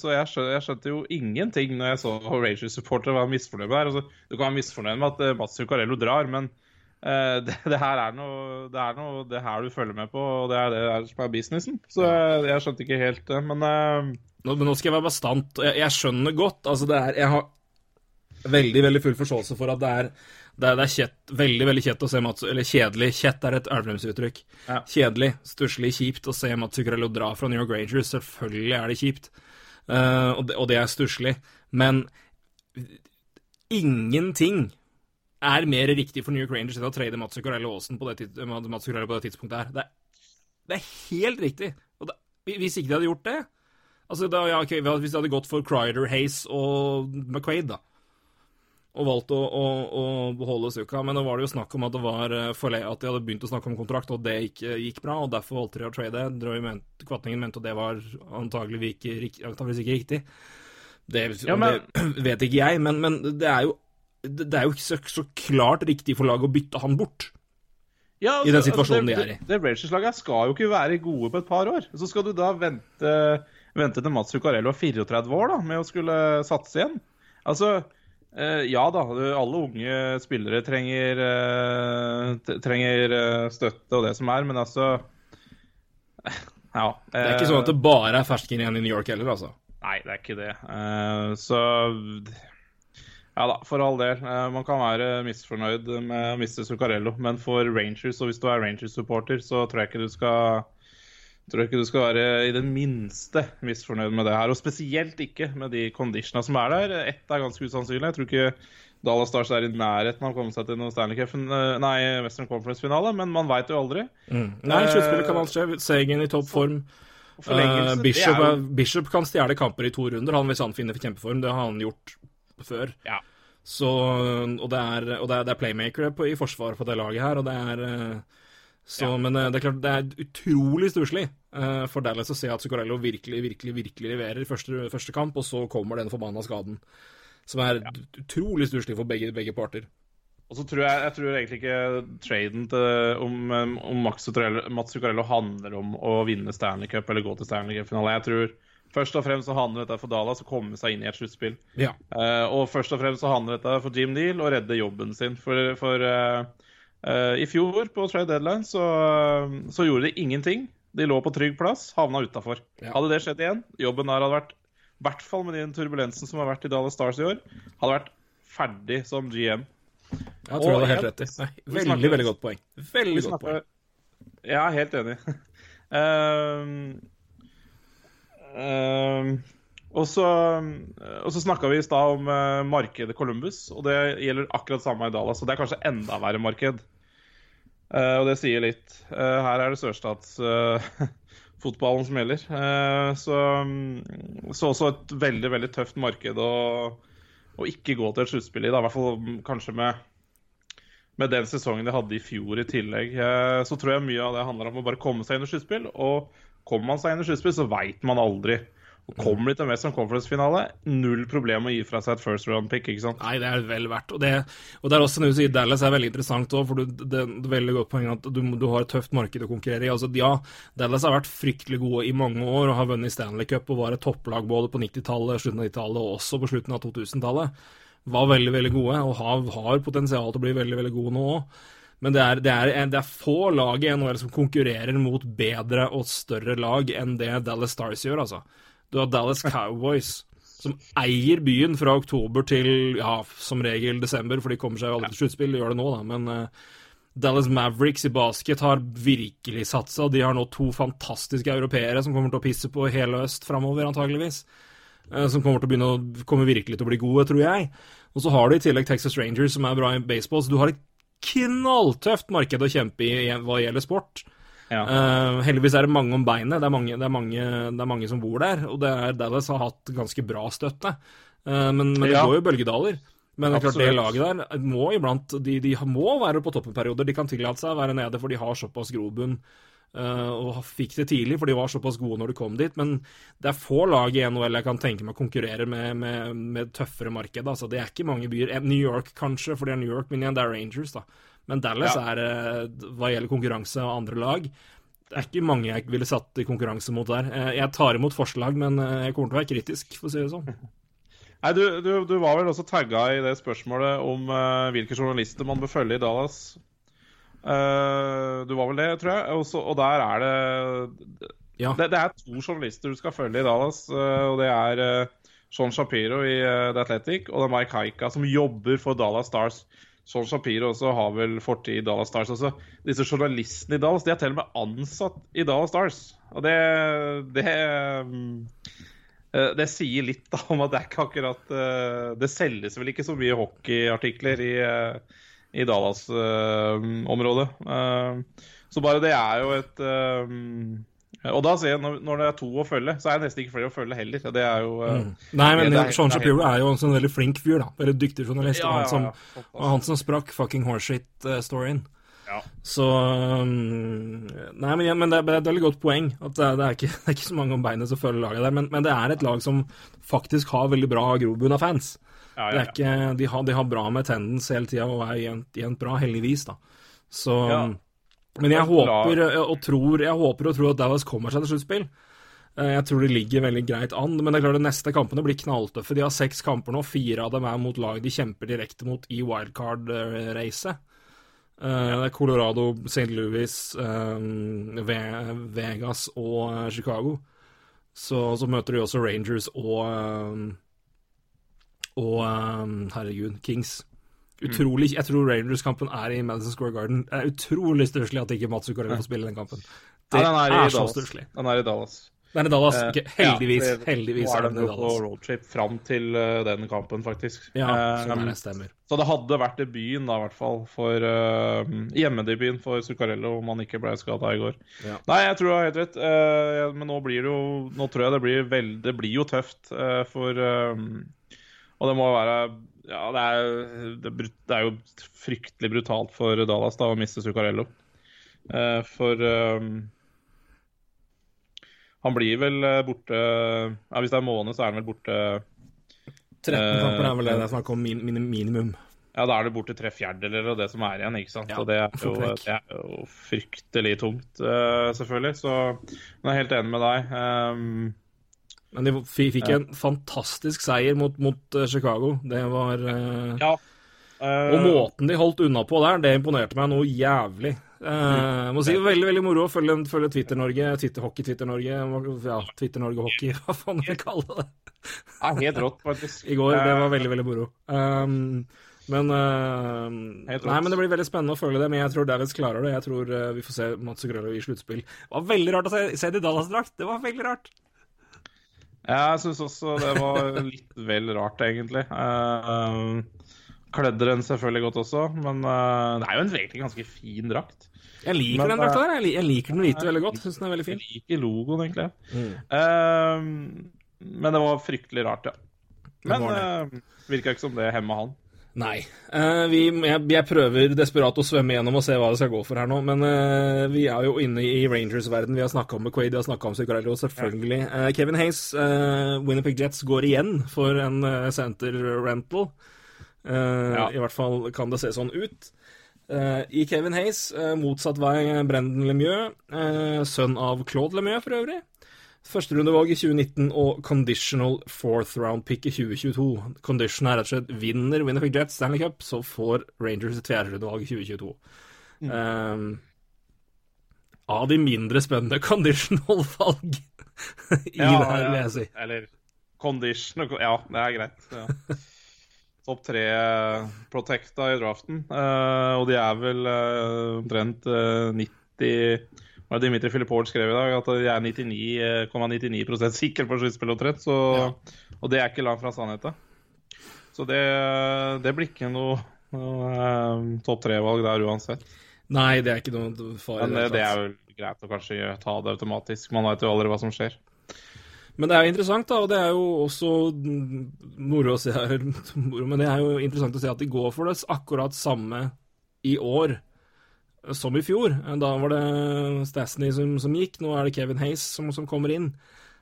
så jeg, skjønte, jeg skjønte jo ingenting når jeg så Horatio-supportere var misfornøyd med det. Altså, du kan være misfornøyd med at eh, Mats Zuccarello drar, men eh, det, det her er noe Det er noe det her du følger med på, og det er det her som er businessen. Så jeg, jeg skjønte ikke helt det, men eh, Nå, men nå skal jeg være bastant. Jeg, jeg skjønner godt. Altså, det er Jeg har veldig, veldig full forståelse for at det er det er, det er kjett, veldig veldig kjett å se Mats Eller kjedelig. Kjett er et Elverum-uttrykk. Ja. Kjedelig, stusslig, kjipt å se Mats Zuccarello dra fra New York Rangers. Selvfølgelig er det kjipt, uh, og, det, og det er stusslig. Men ingenting er mer riktig for New York Rangers enn å trade Mats Zuccarello Aasen på det, eh, Mats på det tidspunktet her. Det er, det er helt riktig. Det, hvis ikke de hadde gjort det Altså, da, ja, okay, Hvis de hadde gått for Crider, Haze og McQuaid, da og valgt å, å, å beholde Suka. Men nå var det jo snakk om at det var eh, at de hadde begynt å snakke om kontrakt, og det gikk, gikk bra, og derfor valgte de å trade. Ment, Kvatningen mente at det var antagelig ikke, antageligvis ikke riktig. Det, Ja, men- det vet ikke jeg, men, men det er jo det er jo ikke så, så klart riktig for laget å bytte han bort. Ja, I den altså, situasjonen det, de er i. Det, det Rangers-laget skal jo ikke være gode på et par år. Så skal du da vente, vente til Mats Zuccarello er 34 år da, med å skulle satse igjen. Altså, eh, ja da, alle unge spillere trenger, eh, trenger eh, støtte og det som er, men altså Ja. Det er ikke sånn at det bare er fersken igjen i New York heller, altså. Nei, det er ikke det. Så ja da, for all del. Eh, man kan være misfornøyd med å miste Zuccarello, men for Rangers, og hvis du er Rangers-supporter, så tror jeg ikke du skal tror ikke du skal være i det minste misfornøyd med det her. Og spesielt ikke med de conditiona som er der. Ett er ganske usannsynlig. Jeg tror ikke Dallas Stars er i nærheten av å komme seg til noen Stanley Cup, eh, nei, Western Conference-finale, men man veit jo aldri. Nei, sluttspillet kan alt skje. Sagan i topp form. Eh, Bishop, jo- Bishop kan stjele kamper i to runder han, hvis han finner kjempeform. Det har han gjort før. Ja. Så, og det er, og det er, det er playmakere på, i forsvaret på det laget her, og det er så, så, Men eh, det er klart det er utrolig stusslig uh, for Dallas å se at Zuccarello virkelig, virkelig, virkelig leverer i første, første kamp, og så kommer den forbanna skaden. Som er utrolig stusslig for begge, begge parter. Og så tror jeg, jeg tror egentlig ikke traden til, om, om Max Zuccarello, Mats Zuccarello handler om å vinne Stanley Cup eller gå til Stanley Cup-finale. Jeg tror først og fremst så handler dette for Dallas å komme seg inn i et sluttspill. Ja. Uh, og først og fremst så handler dette for Jim Neal å redde jobben sin. For, for uh, uh, i fjor på trade deadline så, så gjorde de ingenting. De lå på trygg plass, havna utafor. Ja. Hadde det skjedd igjen, jobben der hadde vært i hvert fall med den turbulensen som har vært i Dallas Stars i år, hadde vært ferdig som GM. Jeg tror Og du har helt rett i. Nei, veldig, snakker- veldig godt poeng. Veldig godt poeng. jeg er helt enig. Ehm, ehm, og så, og så snakka vi i stad om uh, markedet Columbus, og det gjelder akkurat samme i Dallas. Og det er kanskje enda verre marked. Uh, og det sier litt. Uh, her er det sørstatsfotballen som gjelder. Så, så også et veldig, veldig tøft marked å, å ikke gå til et sluttspill i. I hvert fall mm, kanskje med med den sesongen de hadde i fjor i tillegg, så tror jeg mye av det handler om å bare komme seg inn i sluttspill. Og kommer man seg inn i sluttspill, så veit man aldri. Og kommer de til Western Conference-finale, null problem å gi fra seg et first round pick. ikke sant? Nei, det er vel verdt. Og det, og det er også noe i Dallas er veldig interessant òg, for du, det, det er veldig godt poeng at du, du har et tøft marked å konkurrere i. Altså, ja, Dallas har vært fryktelig gode i mange år og har vunnet Stanley Cup og var et topplag både på 90-tallet, slutten av 90-tallet og også på slutten av 2000-tallet. Var veldig, veldig gode og har, har potensial til å bli veldig, veldig gode nå òg. Men det er, det, er, det er få lag i NHL som konkurrerer mot bedre og større lag enn det Dallas Stars gjør, altså. Du har Dallas Cowboys, som eier byen fra oktober til ja, som regel desember, for de kommer seg jo aldri til sluttspill, de gjør det nå, da, men uh, Dallas Mavericks i basket har virkelig satsa. De har nå to fantastiske europeere som kommer til å pisse på hele øst framover, antageligvis. Eh, Som kommer til å begynne å kommer virkelig til å bli gode, tror jeg. Og så har du i tillegg Texas Rangers, som er bra i baseball, så du har et knalltøft marked å kjempe i hva gjelder sport. Ja. Uh, heldigvis er det mange om beinet. Det er mange, det, er mange, det er mange som bor der. Og det er, Dallas har hatt ganske bra støtte. Uh, men, men det Ja. går jo bølgedaler. Men det er klart det laget der må iblant De, de må være på toppenperioder. De kan tillate seg å være nede, for de har såpass grobunn. Eh, og fikk det tidlig, for de var såpass gode når de kom dit. Men det er få lag i NHL jeg kan tenke meg konkurrere med, med, med tøffere marked. Altså, det er ikke mange byer. Eh, New York kanskje, for det er New York, men igjen, det er Rangers, da. Men Dallas Ja. er, eh, hva gjelder konkurranse og andre lag Det er ikke mange jeg ville satt i konkurranse mot der. Jeg tar imot forslag, men jeg kommer til å være kritisk, for å si det sånn. Nei, du, du, du var vel også tagga i det spørsmålet om hvilke journalister man bør følge i Dallas. Eh, du var vel det, tror jeg. Også, og der er det, Ja. det Det er to journalister du skal følge i Dallas. Uh, og det er uh, Sean Shapiro i eh, The Athletic og det er Mike Haika, som jobber for Dallas Stars. Sean Shapiro også har vel fortid i Dallas Stars også. Disse journalistene i Dallas de er til og med ansatt i Dallas Stars. Og det, det eh, det sier litt da, om at det er ikke akkurat eh, Det selges vel ikke så mye hockeyartikler i, eh, i Dallas-området. så bare det er jo et, eh, Og da ser jeg, når, når det er to å følge, så er det nesten ikke flere å følge heller. Det er jo mm. Nei, men det Sean Shapiro er jo en sånn veldig flink fyr, da. Veldig dyktig journalist. Ja, og han som, ja. og han som sprakk fucking horseshit-storyen. Ja. Så um, Nei, men, ja, men det, er, det er et godt poeng. At det, er- det, er ikke, det er ikke så mange om beinet som følger laget der. Men, men det er et lag som faktisk har veldig bra grobunn av fans. Ja, Det ja, ikke, de, har, de har bra med tendens hele tida og er jevnt, jevnt bra, heldigvis, da. Så. Men jeg Det er håper og tror Jeg håper og tror at Dallas kommer seg til sluttspill. Eh, Jeg tror de ligger veldig greit an, men det er klart de neste kampene blir knalltøffe. De har seks kamper nå, fire av dem er mot lag de kjemper direkte mot i wildcard-racet. Eh, Det er Colorado, St. Louis, eh, Vegas og eh, Chicago. Så, så møter de også Rangers og eh, og um, herregud, Kings. Utrolig, Jeg tror Rangers-kampen er i Madison Square Garden. Det er utrolig stusslig at ikke Mats Zuccarello får spille den kampen. Det Ja, den er, i så Dallas. stusslig. Den er i Dallas. Det er i Dallas. Eh, Ok, heldigvis. ja, det- heldigvis er er den i jo på roadtrip fram til uh, den kampen, faktisk. Ja, sånn er det. Stemmer. Så det hadde vært debuten, da, i hvert fall, for uh, hjemmedebuten for Zuccarello om han ikke ble skada i går. Ja. Nei, jeg tror du har helt rett, eh, men nå blir det jo Nå tror jeg det blir veldig Det blir jo tøft for Og det må være Ja, det er, det, er det er jo fryktelig brutalt for Dallas da å miste Zuccarello. Eh, for eh, han blir vel eh, borte ja, Hvis det er en måned, så er han vel borte 13 kamper er vel det Eh, det er snakk om min, min, minimum. Ja, da er det borte tre fjerdedeler av det som er igjen, ikke sant. Ja, og det er, jo, det er jo fryktelig tungt, eh, selvfølgelig. Så men jeg er helt enig med deg. Men de fikk en fantastisk seier mot, mot eh, Chicago. Det var eh, ja. eh, Og måten de holdt unna på der, det imponerte meg noe jævlig. Eh, må si det var Veldig veldig moro å følge, følge Twitter-Norge, Twitter-hockey, Twitter-Norge, ja, Twitter-Norge-hockey, hva faen vil jeg kalle det. ja, helt rått, faktisk. I går. Det Eh, var veldig, veldig moro. Um, men uh, Nei, men det blir veldig spennende å følge det. Men jeg tror Davids klarer det. Jeg tror uh, vi får se Mats Zuccarello i sluttspill. Det var veldig rart å se, se det i Dallas-drakt. Det var veldig rart. Jeg syns også det var litt vel rart, egentlig. Uh, Kledde den selvfølgelig godt også, men eh, det er jo en egentlig ganske fin drakt. Jeg liker Men, den drakta der. Jeg, jeg liker den hvite veldig godt. Syns den er veldig fin. Jeg liker logoen, egentlig. Mm. Eh, men det var fryktelig rart, ja. Men det, uh, virka ikke som det hemma han. Nei. Uh, vi, jeg, jeg prøver desperat å svømme gjennom og se hva det skal gå for her nå, men uh, vi er jo inne i Rangers-verden. Vi har snakka om McQuaid, vi har snakka om Zuccarello, selvfølgelig. Eh, Kevin Hayes, Winnerpeg Jets, går igjen for en center rental. Ja. I hvert fall kan det se sånn ut. Uh, I Kevin Hayes, uh, motsatt vei Brendan Lemieux, uh, sønn av Claude Lemieux for øvrig. Førsterundevalg i 2019 og conditional fourth round pick i 2022. Condition er rett og slett vinner Winnerfield Jets Stanley Cup, så får Rangers et fjerderundevalg i 2022. Um, av de mindre spennende conditional-valg i det her, vil jeg si. Eller condition Ja, det er greit. Ja. Topp tre eh, protecta i draften. uh, og de er vel uh, omtrent uh, 90 hva er det Dimitri Filippovic skrev i dag, at jeg er 99,99 ,99 sikker på sluttspill omtrent. Så, Og det er ikke langt fra sannheten. Så det, det blir ikke noe, noe eh, topp tre-valg der uansett. Nei, det er ikke noe fare. Men det eh, det er vel greit å kanskje ta det automatisk. Man vet jo aldri hva som skjer. Men det er jo interessant, da, og det er jo også moro å se her, men det er jo interessant å se at de går for det akkurat samme i år som i fjor. Da var det Stasney som, som gikk, nå er det Kevin Hayes som, som kommer inn.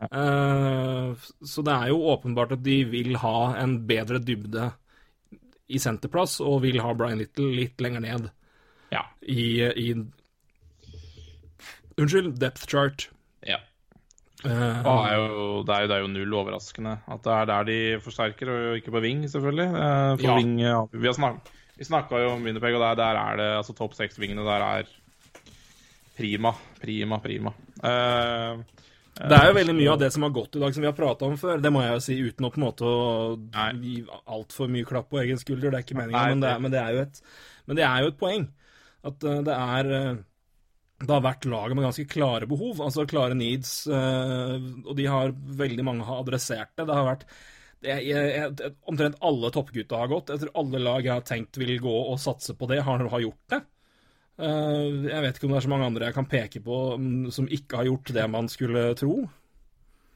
Eh, så det er jo åpenbart at de vil ha en bedre dybde i senterplass, og vil ha Brian Little litt lenger ned Ja. i, i Unnskyld, depth chart. ja. Uh, Det er, jo, det, er jo, det er jo null overraskende at det er der de forsterker, og ikke på wing, selvfølgelig. Eh, For Ja. wing, ja, vi har snak, vi snakka jo om Winnerpeg, og der, der er det altså topp seks-vingene der er prima, prima, prima. Uh, Det er jo veldig mye av det som har gått i dag, som vi har prata om før. Det må jeg jo si uten å på en måte å gi altfor mye klapp på egen skulder. Det er ikke meninga, men, det men, det er jo et- men det er jo et poeng. At eh, det er eh, Det har vært laget med ganske klare behov, altså klare needs, eh, og de har veldig mange har adressert det. Det har vært jeg, jeg, jeg, Omtrent alle toppgutta har gått. Jeg tror alle lag jeg har tenkt vil gå og satse på det, har, har gjort det. Uh, jeg vet ikke om det er så mange andre jeg kan peke på mm, som ikke har gjort det man skulle tro.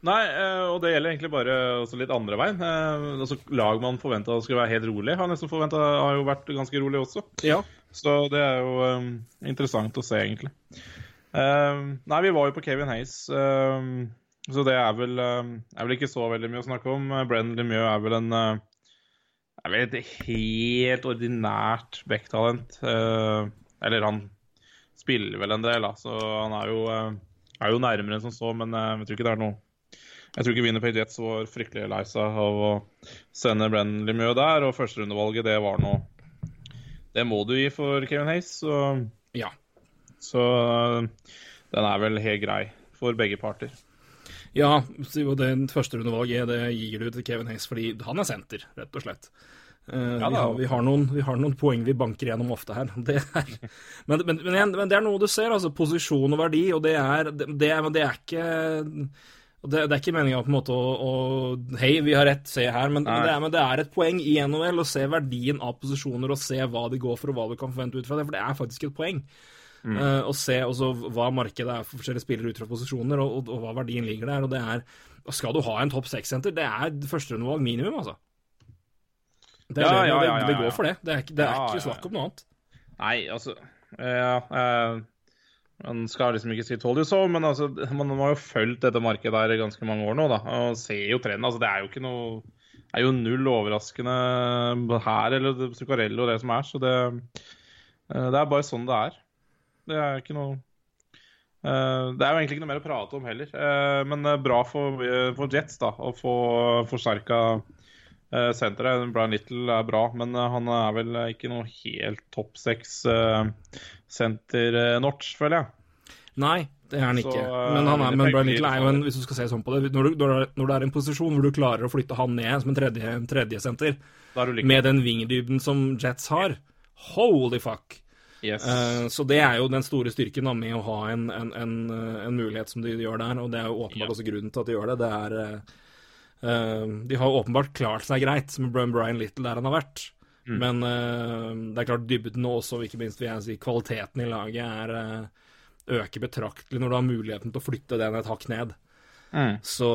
Nei, uh, og det gjelder egentlig bare litt andre veien. Uh, altså, lag man forventa skulle være helt rolig, har nesten forventet, har jo vært ganske rolig også. Ja. Så det er jo um, interessant å se, egentlig. Nei, vi var jo på Kevin Hayes, eh, så det er vel, eh, er vel ikke så veldig mye å snakke om. Brenn Lemieux er vel en eh, er vel et helt ordinært backtalent. Eh, eller han spiller vel en del, da, så han er jo, eh, er jo nærmere enn som så, men eh, jeg tror ikke det er noe jeg tror ikke Winnerpeg Jets var fryktelig lei seg av å sende Brenn Lemieux der, og førsterundevalget, det var noe Det må du gi for Kevin Hayes, så, Ja. så den er vel helt grei for begge parter. Ja, det første rundevalget det gir du til Kevin Hayes fordi han er senter, rett og slett. Uh, Ja, vi, har, vi, har noen, vi har noen poeng vi banker gjennom ofte her. Det er, men, men, men, men det er noe du ser, altså posisjon og verdi, og det er, det, det er, det er ikke det, det er ikke meninga på en måte å, å Hei, vi har rett, se her. Men, det er, men det er et poeng i NHL å se verdien av posisjoner og se hva de går for, og hva du kan forvente ut fra det. For det er faktisk et poeng. Eh, og se også hva markedet er for forskjellige spillere ut fra posisjoner, og, og, og hva verdien ligger der. Og det er Skal du ha en topp seks-senter, det er førsterundevalg minimum, altså. Det, Ja, det, ja, ja, ja, det går for det. Det er, det er ikke snakk om noe annet. Nei, altså Ja, uh, man skal liksom ikke si 'told you so', men altså, man har jo fulgt dette markedet her i ganske mange år nå, da, og ser jo trenden. Altså, det er jo ikke noe det er jo null overraskende her eller Zuccarello og det som er, så det, eh, det er bare sånn det er. Det er ikke noe Uh, Det er jo egentlig ikke noe mer å prate om heller. Uh, Men uh, bra for, for Jets da, å få forsterka senteret. Brian Little er bra, men han er vel ikke noe helt topp seks eh, senter-notch, føler jeg. Nei, det er han Så, ikke. eh, men han er, men Brian Little er jo en, hvis du skal se sånn på det, når du, når, du er- når du i en posisjon hvor du klarer å flytte han ned som en tredje, en tredje senter, er med den vingdybden som Jets har, holy fuck! Yes. Eh, så det er jo den store styrken da, med å ha en, en, en, eh, en mulighet som de gjør der, og det er jo åpenbart Ja. også grunnen til at de gjør det. Det er eh, De har åpenbart klart seg greit med Brian- Little der han har vært. Mm. Men det er klart dybden og også, ikke minst vil jeg si, kvaliteten i laget er øker betraktelig når du har muligheten til å flytte den et hakk ned. Mm. Så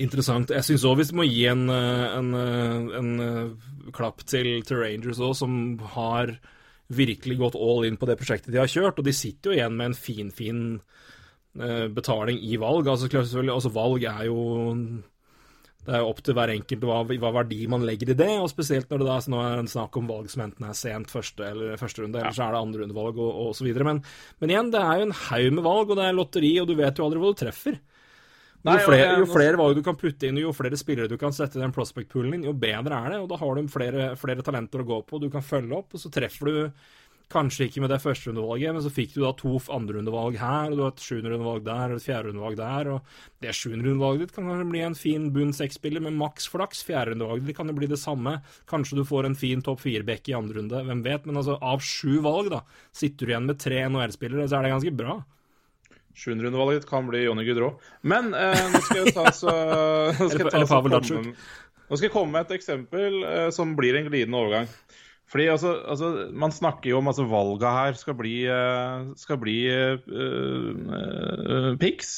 interessant. Jeg syns òg vi må gi en, en, en klapp til, til Rangers òg, som har virkelig gått all in på det prosjektet de har kjørt. Og de sitter jo igjen med en finfin fin, eh, betaling i valg. Altså, altså valg er jo det er jo opp til hver enkelt hva, hva verdi man legger i det, og spesielt når det da nå er en snakk om valg som enten er sent første eller første runde, eller så er det andre rundevalg og, og så videre. Men, men igjen, det er jo en haug med valg, og det er lotteri, og du vet jo aldri hvor du treffer. Jo, Nei, jo, flere, er jo flere valg du kan putte inn, jo flere spillere du kan sette i den prospect-poolen din, jo bedre er det. Og da har du flere, flere talenter å gå på, du kan følge opp, og så treffer du kanskje ikke med det første rundevalget, men så fikk du da to andrerundevalg her, og du har et sjuenderundevalg der, og et fjerderundevalg der, og det sjuenderundevalget ditt kan kanskje bli en fin bunn seks-spiller med maks flaks. Fjerderundevalget ditt kan jo bli det samme. Kanskje du får en fin topp fire-bekk i andre runde, hvem vet. Men altså, av sju valg, da, sitter du igjen med tre NHL-spillere, så er det ganske bra. 700-undervalget ditt kan bli Jonny Gudrå. Men eh, nå skal jeg ta så nå skal jeg ta så komme- Nå skal jeg komme med et eksempel eh, som blir en glidende overgang. Fordi altså, altså Man snakker jo om altså valga her skal bli, eh, skal bli eh, eh, picks.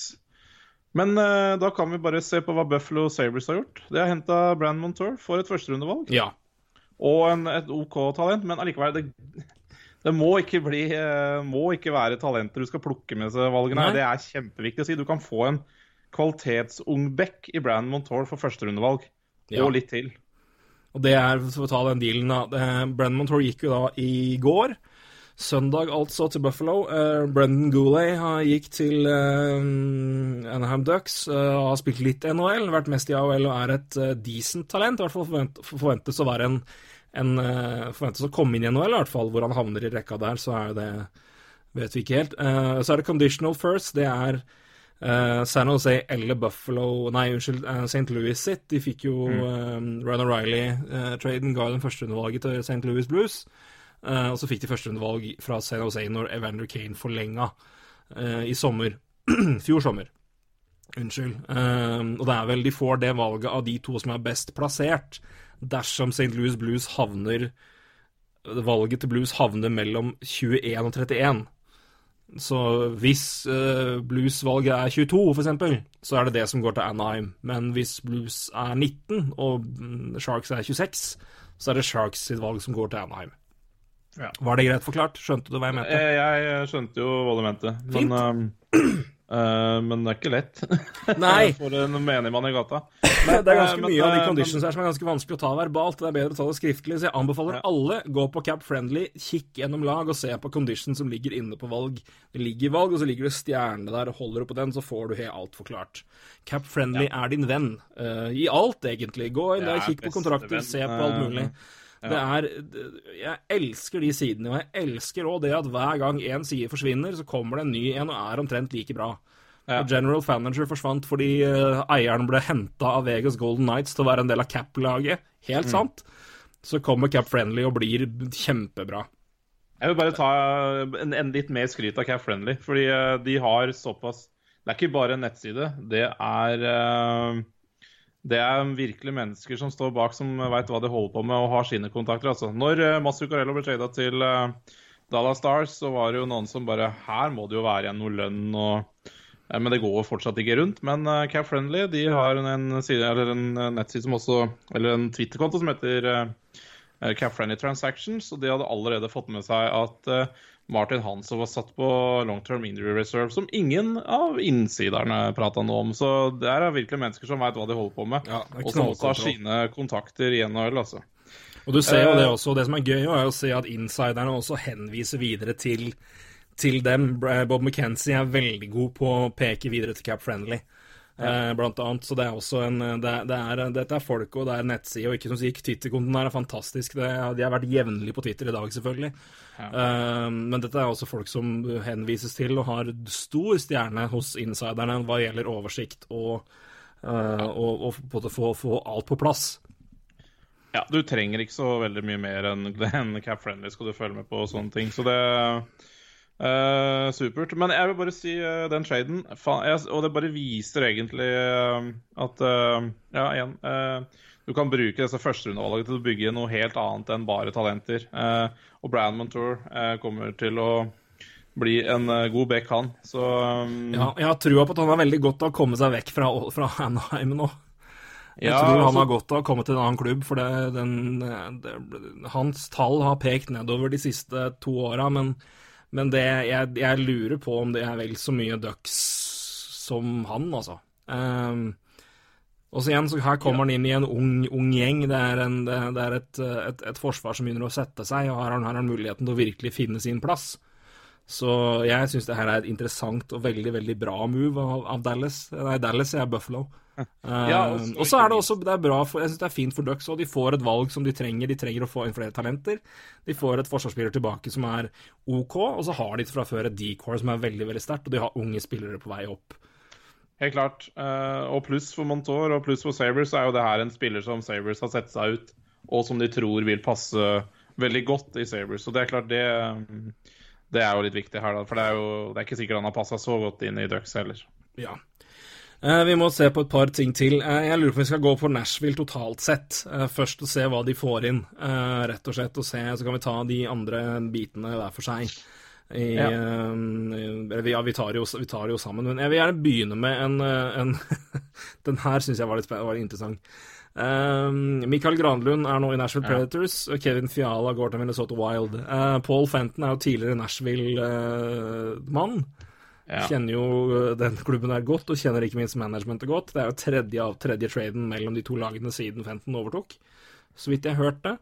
Men eh, da kan vi bare se på hva Buffalo Sabres har gjort. De har henta Brann Montour for et førsterundevalg. Ja. Og en, et OK talent, men allikevel det, det må ikke bli eh, må ikke være talenter du skal plukke med seg valgene. Nei. Det er kjempeviktig å si. Du kan få en kvalitetsung back i Brandon Montour for førsterundevalg. Ja. Og litt til. Og det er, for å ta den dealen, da Brandon Brendan Montour gikk jo da i går. Søndag, altså, til Buffalo. Uh, Brendan Gooley har gikk til uh, Anaheim Ducks. Uh, har spilt litt NHL, vært mest i AHL og er et eh, decent talent. I hvert fall forvent, forventes å være en, en eh, Forventes å komme inn i NHL, i hvert fall. Hvor han havner i rekka der, så er det Vet vi ikke helt. Eh, så er det conditional first. Det er Uh, San Jose eller Buffalo Nei, unnskyld, uh, St. Louis sitt. De fikk jo mm. Ryan O'Reilly-traden, ga dem førsterundevalget til St. Louis Blues. Uh, og så fikk de førsterundevalg fra San Jose når Evander Kane forlenga i sommer. Fjor sommer. Unnskyld. Og det er vel de får det valget av de to som er best plassert, dersom St. Louis Blues havner valget til Blues havner mellom 21 og 31. Så hvis uh, Blues-valget er 22, for eksempel, så er det det som går til Anaheim. Men hvis Blues er 19 og Sharks er 26, så er det Sharks sitt valg som går til Anaheim. Ja. Var det greit forklart? Skjønte du hva jeg mente? Eh, Jeg skjønte jo hva du mente, Fint. men, eh, eh, men det er ikke lett Nei. for en menigmann i gata. Det er ganske men, mye av de eh, conditions her som er ganske vanskelig å ta verbalt. Det er bedre å ta det skriftlig. Så jeg anbefaler alle gå på Cap Friendly, kikk gjennom lag og se på conditions som ligger inne på valg. Det ligger valg, og så ligger det stjerne der, og holder du på den, så får du helt alt forklart. Cap Friendly er din venn uh, i alt, egentlig. Gå inn der, er kikk på kontrakter, venn. se på alt mulig. Det er, jeg elsker de sidene, og jeg elsker òg det at hver gang én side forsvinner, så kommer det en ny en og er omtrent like bra. Ja. General Fanager forsvant fordi uh, eieren ble henta av Vegas Golden Knights til å være en del av Cap-laget. Helt sant. Så kommer Cap Friendly og blir kjempebra. Jeg vil bare ta en, en litt mer skryt av Cap Friendly, fordi uh, de har såpass Det er ikke bare en nettside. Det er eh, det er virkelig mennesker som står bak, som veit hva de holder på med og har sine kontakter. Altså. Når uh, Masucarello ble trada til uh, Dallas Stars, så var det jo noen som bare Her må det jo være igjen noe lønn og uh, Men det går fortsatt ikke rundt. Men uh, Cap Friendly de har en, side, eller en eh, nettside som også Eller en Twitter-konto som heter Cap Friendly Transactions, og de hadde allerede fått med seg at eh, Martin Hansson var satt på long term injury reserve, som ingen av innsiderne prata noe om. Så det er virkelig mennesker som veit hva de holder på med, Ja, og som også har sine kontakter i NHL, altså. Og du ser jo Eh, det også. Det som er gøy, er å se at insiderne også henviser videre til, til dem. Bob McKenzie er veldig god på å peke videre til Cap Friendly. Eh, blant annet, så det er også en det, er- det er, Dette er folk, og det er nettside, og ikke som sier Twitter-kontoen her er fantastisk. Det, de har vært jevnlig på Twitter i dag, selvfølgelig. Eh, men dette er også folk som henvises til og har stor stjerne hos insiderne hva gjelder oversikt og, eh, og, og på en få, få alt på plass. Ja, du trenger ikke så veldig mye mer enn enn Cap Friendly skal du følge med på og sånne ting. Så det eh, Supert. Men jeg vil bare si uh, den traden Og det bare viser egentlig uh, at Ja, igjen. du kan bruke disse førsterundevalgene til å bygge noe helt annet enn bare talenter. Og Brian Montour kommer til å bli en god back, han. Så um, Ja, jeg har trua på at han har veldig godt av å komme seg vekk fra, fra Anaheim nå. Jeg Ja, tror han altså- har godt av å komme til en annen klubb, for det, den, det, hans tall har pekt nedover de siste to åra, men, men det, jeg, jeg lurer på om det er vel så mye Ducks som han, altså. Um, og så igjen, så her kommer han inn i en ung, ung gjeng. Det er, en, det, er et, et, et forsvar som begynner å sette seg, og her har han, har muligheten til å virkelig finne sin plass. Så jeg syns det her er et interessant og veldig veldig bra move av, Dallas. Nei, Dallas er Buffalo. Ja, Eh, og så er det også det er bra for, jeg synes det er fint for Ducks, òg. de får et valg som de trenger. De trenger å få inn flere talenter. De får et forsvarsspiller tilbake som er OK, og så har de fra før et decor som er veldig veldig sterkt, og de har unge spillere på vei opp. Helt klart. Uh, og pluss for Montour og pluss for Sabres er jo det her en spiller som Sabres har sett seg ut, og som de tror vil passe veldig godt i Sabres. Så det er klart, det, mm, det er jo litt viktig her, da. For det er jo det er ikke sikkert han har passa så godt inn i Ducks heller. Ja. Eh, vi må se på et par ting til. Eh, jeg lurer på om vi skal gå for Nashville totalt sett. Eh, først og se hva de får inn, rett og slett. Og se, så kan vi ta de andre bitene hver for seg. I, Ja. vi, ja, vi tar, jo, vi tar jo sammen. Men jeg vil gjerne begynne med en, en Den her syns jeg var litt, var litt interessant. Um, Mikael Granlund er nå i Nashville Predators. og Kevin Fiala går til Minnesota Wild. Uh, Paul Fenton er jo tidligere Nashville-mann. Ja. Kjenner jo eh, den klubben der godt, og kjenner ikke minst managementet godt. Det er jo tredje, av, tredje traden mellom de to lagene siden Fenton overtok, så vidt jeg hørte.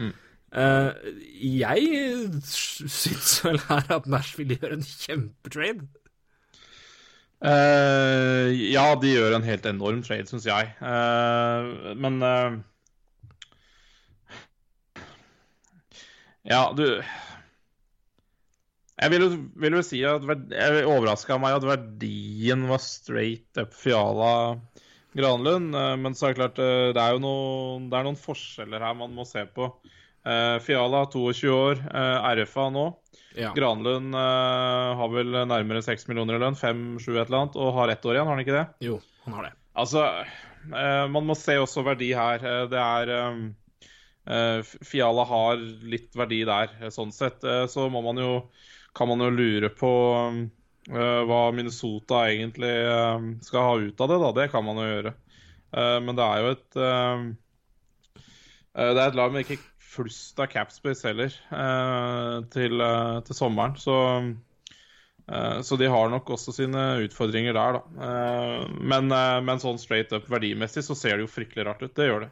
Mm. Uh, jeg syns vel her at Nashville gjør en kjempetrade. Eh, ja, de gjør en helt enorm trade, syns jeg. Uh, men uh, Ja, du Jeg vil vil jo si at Jeg overraska meg at verdien var straight up Fiala Granlund. Men så er det klart, det er jo noen, det er noen forskjeller her man må se på. Eh, Fiala 22 år, eh, RFA nå. Ja. Granlund eh, har vel nærmere 6 millioner i lønn, 5-7 et eller annet, og har ett år igjen, har han ikke det? Jo, han har det. Altså, man må se også verdi her. Det er Fiala har litt verdi der, sånn sett. Så må man jo, kan man jo lure på hva Minnesota egentlig skal ha ut av det, da. Det kan man jo gjøre. Men det er jo et Det er et lag med ikke flust av capspace heller eh, til, eh, til sommeren. Så, eh, så de har nok også sine utfordringer der, da. Men, men sånn straight up verdimessig så ser det jo fryktelig rart ut. Det gjør det.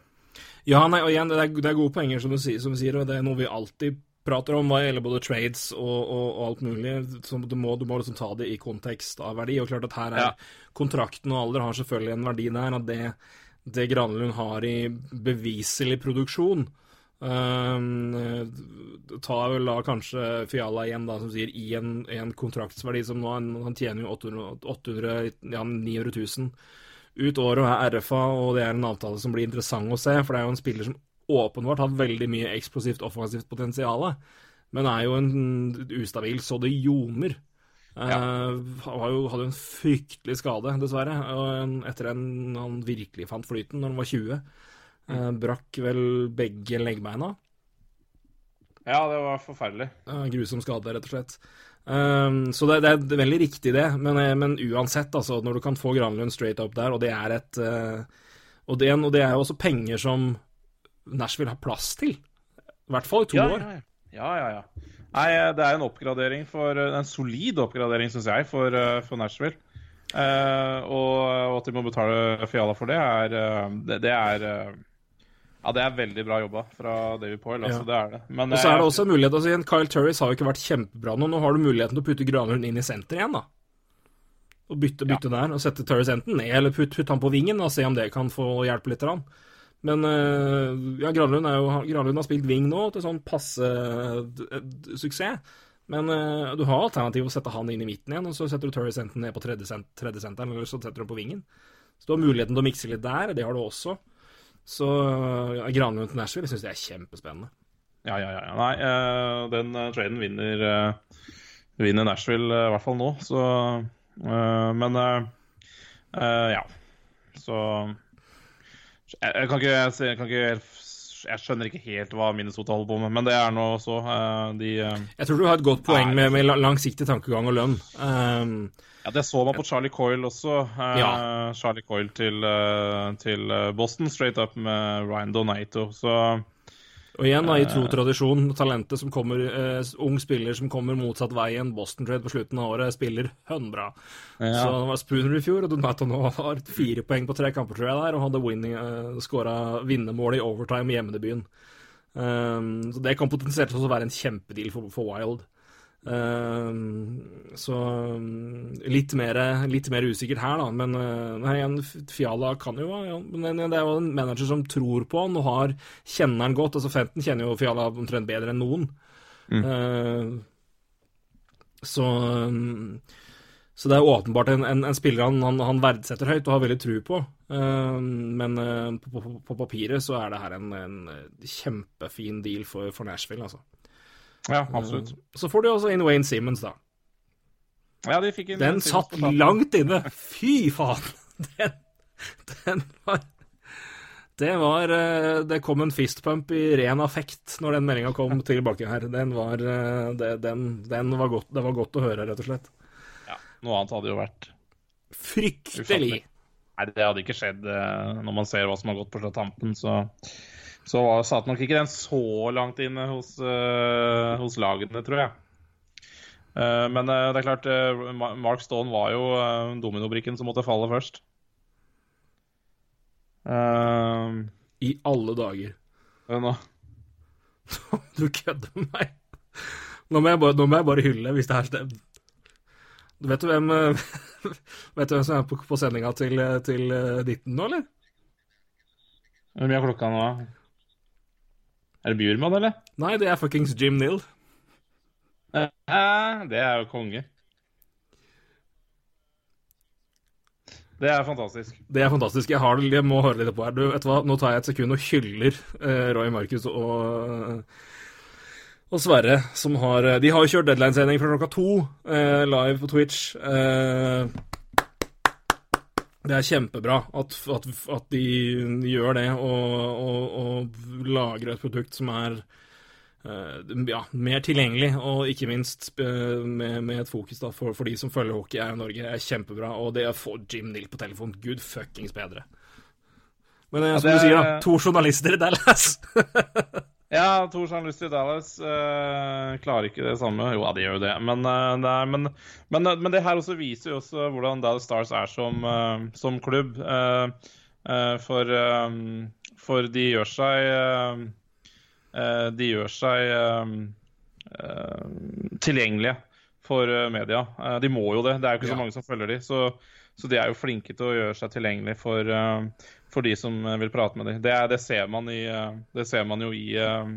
Ja, nei, og igjen, det er, det er gode poenger, som du, sier, som du sier, og det er noe vi alltid prater om hva gjelder både trades og, og, og alt mulig. Så du må, du må liksom ta det i kontekst av verdi. Og klart at her er Ja. kontrakten og alder har selvfølgelig en verdi der. At det, det Granlund har i beviselig produksjon um, tar vel da kanskje Fiala igjen, da, som sier, i en, en kontraktsverdi som nå Han, tjener jo 800, 800 ja, 900 000 ut året og er RFA, og det er en avtale som blir interessant å se, for det er jo en spiller som åpenbart har veldig mye eksplosivt offensivt potensial, men er jo en ustabil så det ljomer. Eh, har jo, hadde jo en fryktelig skade, dessverre, etter en han virkelig fant flyten når han var 20. Eh, brakk vel begge leggbeina. Ja, det var forferdelig. Eh, grusom skade, rett og slett. Um, så det, det er veldig riktig, det. Men, eh, men uansett, altså, når du kan få Granlund straight up der, og det er et uh, og, det, og det er jo også penger som Nashville har plass til. I hvert fall i to Ja, år. ja, ja. ja. Nei, det er en oppgradering for En solid oppgradering, syns jeg, for, for Nashville. Uh, og, og at de må betale Fiala for det, er Det, er Ja, det er veldig bra jobba fra David Poyle. Altså, Ja. Det er det. Men Og så er det eh, også en mulighet altså igjen, Kyle Turris har jo ikke vært kjempebra nå. Nå har du muligheten til å putte Granlund inn i senter igjen, da. Og bytte bytte der, og sette Turris enten ned, eller putte putt han på vingen og se om det kan få hjelpe litt. grann. Men eh, ja, Granlund, jo, Granlund har spilt wing nå til sånn passe eh, suksess. Men du har alternativ å sette han inn i midten igjen, og så setter du Turris enten ned på tredje, sent, tredje senteren, eller så setter du ham på vingen. Så du har muligheten til å mikse litt der, det har du også. Så ja, Granlund til Nashville syns jeg er kjempespennende. Ja, ja, ja. Nei, uh, den uh, traden vinner, uh, vinner Nashville, i hvert fall nå. Så Men ja. Så jeg, jeg kan ikke jeg, kan ikke, jeg skjønner ikke helt hva Minnesota holder på med, men det er nå så. eh, de eh, Jeg tror du har et godt poeng med, med langsiktig tankegang og lønn. Um, Ja, det så man på Charlie Coyle også. Eh, Ja. Charlie Coyle til, til Boston, straight up med Ryan Donato. Så og igjen, da, i tro tradisjon, talentet som kommer, eh, ung spiller som kommer motsatt vei enn Boston-trade på slutten av året, spiller hønbra. Ja. Så det var Spooner i fjor, og Donato nå har fire poeng på tre kamper, tror jeg, der, og hadde winning, uh, skåra vinnermål i overtime i hjemmedebuten. Um, så det kan potensielt også være en kjempedeal for, for Wild. Um, så um, litt mer, litt mer usikkert her, da. Men uh, nei, Fiala kan jo ja, Men det er jo en manager som tror på han og har, kjenner han godt. Altså Fenton kjenner jo Fiala omtrent bedre enn noen. Uh, så um, så det er åpenbart en, en, en spiller han, han, han verdsetter høyt og har veldig tro på. Um, men uh, på, på, på papiret så er det her en, en kjempefin deal for, for Nashville, altså. Ja, absolutt. Så får de også inn Wayne Simmons, da. Ja, de fikk inn Den satt langt inne! Fy faen! Den, den var Det var eh, Det kom en fistpump i ren affekt når den meldinga kom tilbake her. Den var eh, det, den, den var godt, Det var godt å høre, rett og slett. Ja, noe annet hadde jo vært Fryktelig! Ufattelig. Nei, det hadde ikke skjedd eh, når man ser hva som har gått på tampen, så så var, satt nok ikke den så langt inne hos, uh, hos lagene, tror jeg. Uh, men uh, det er klart, Mark Stone var jo dominobrikken som måtte falle først. I alle dager. nå, Du kødder med meg. Nå må, bare, nå må jeg bare hylle, hvis det her stemmer. Du vet du hvem Vet du hvem som er på, på sendinga til, til eh, 19 nå, eller? Hvor mye er klokka nå? Er det Bjurman, eller? Nei, det er fuckings Jim Nill. Nei, det er jo konge. Det er fantastisk. Det er fantastisk. Jeg, har, det- jeg må høre litt på her. Du, vet du hva? Nå tar jeg et sekund og hyller eh, Roy Marcus og, og Sverre, som har eh, De har jo kjørt deadline-sending fra klokka to eh, live på Twitch. Eh, Det er kjempebra at, at, at de gjør det og, og, og lager et produkt som er eh, ja, mer tilgjengelig, og ikke minst eh, med, med et fokus da, for, for de som følger hockey her i Norge, er kjempebra. Og det å få Jim Nill på telefon, gud fuckings bedre. Men eh, som det du sier, da, to journalister i Dallas. Ja, to journalister i Dallas eh, klarer ikke det samme. Jo, ja, de gjør jo det. Men, eh, det er, men, men, men det her også viser jo også hvordan Dallas Stars er som, eh, som klubb. Eh, eh, for, eh, for de gjør seg eh, eh, De gjør seg eh, eh, tilgjengelige for eh, media. Eh, de må jo det. Det er jo ikke så mange som følger de, så, så de er jo flinke til å gjøre seg tilgjengelige for, eh, for de som eh, vil prate med dem. Det, det, ser, man eh, det ser man jo i, eh,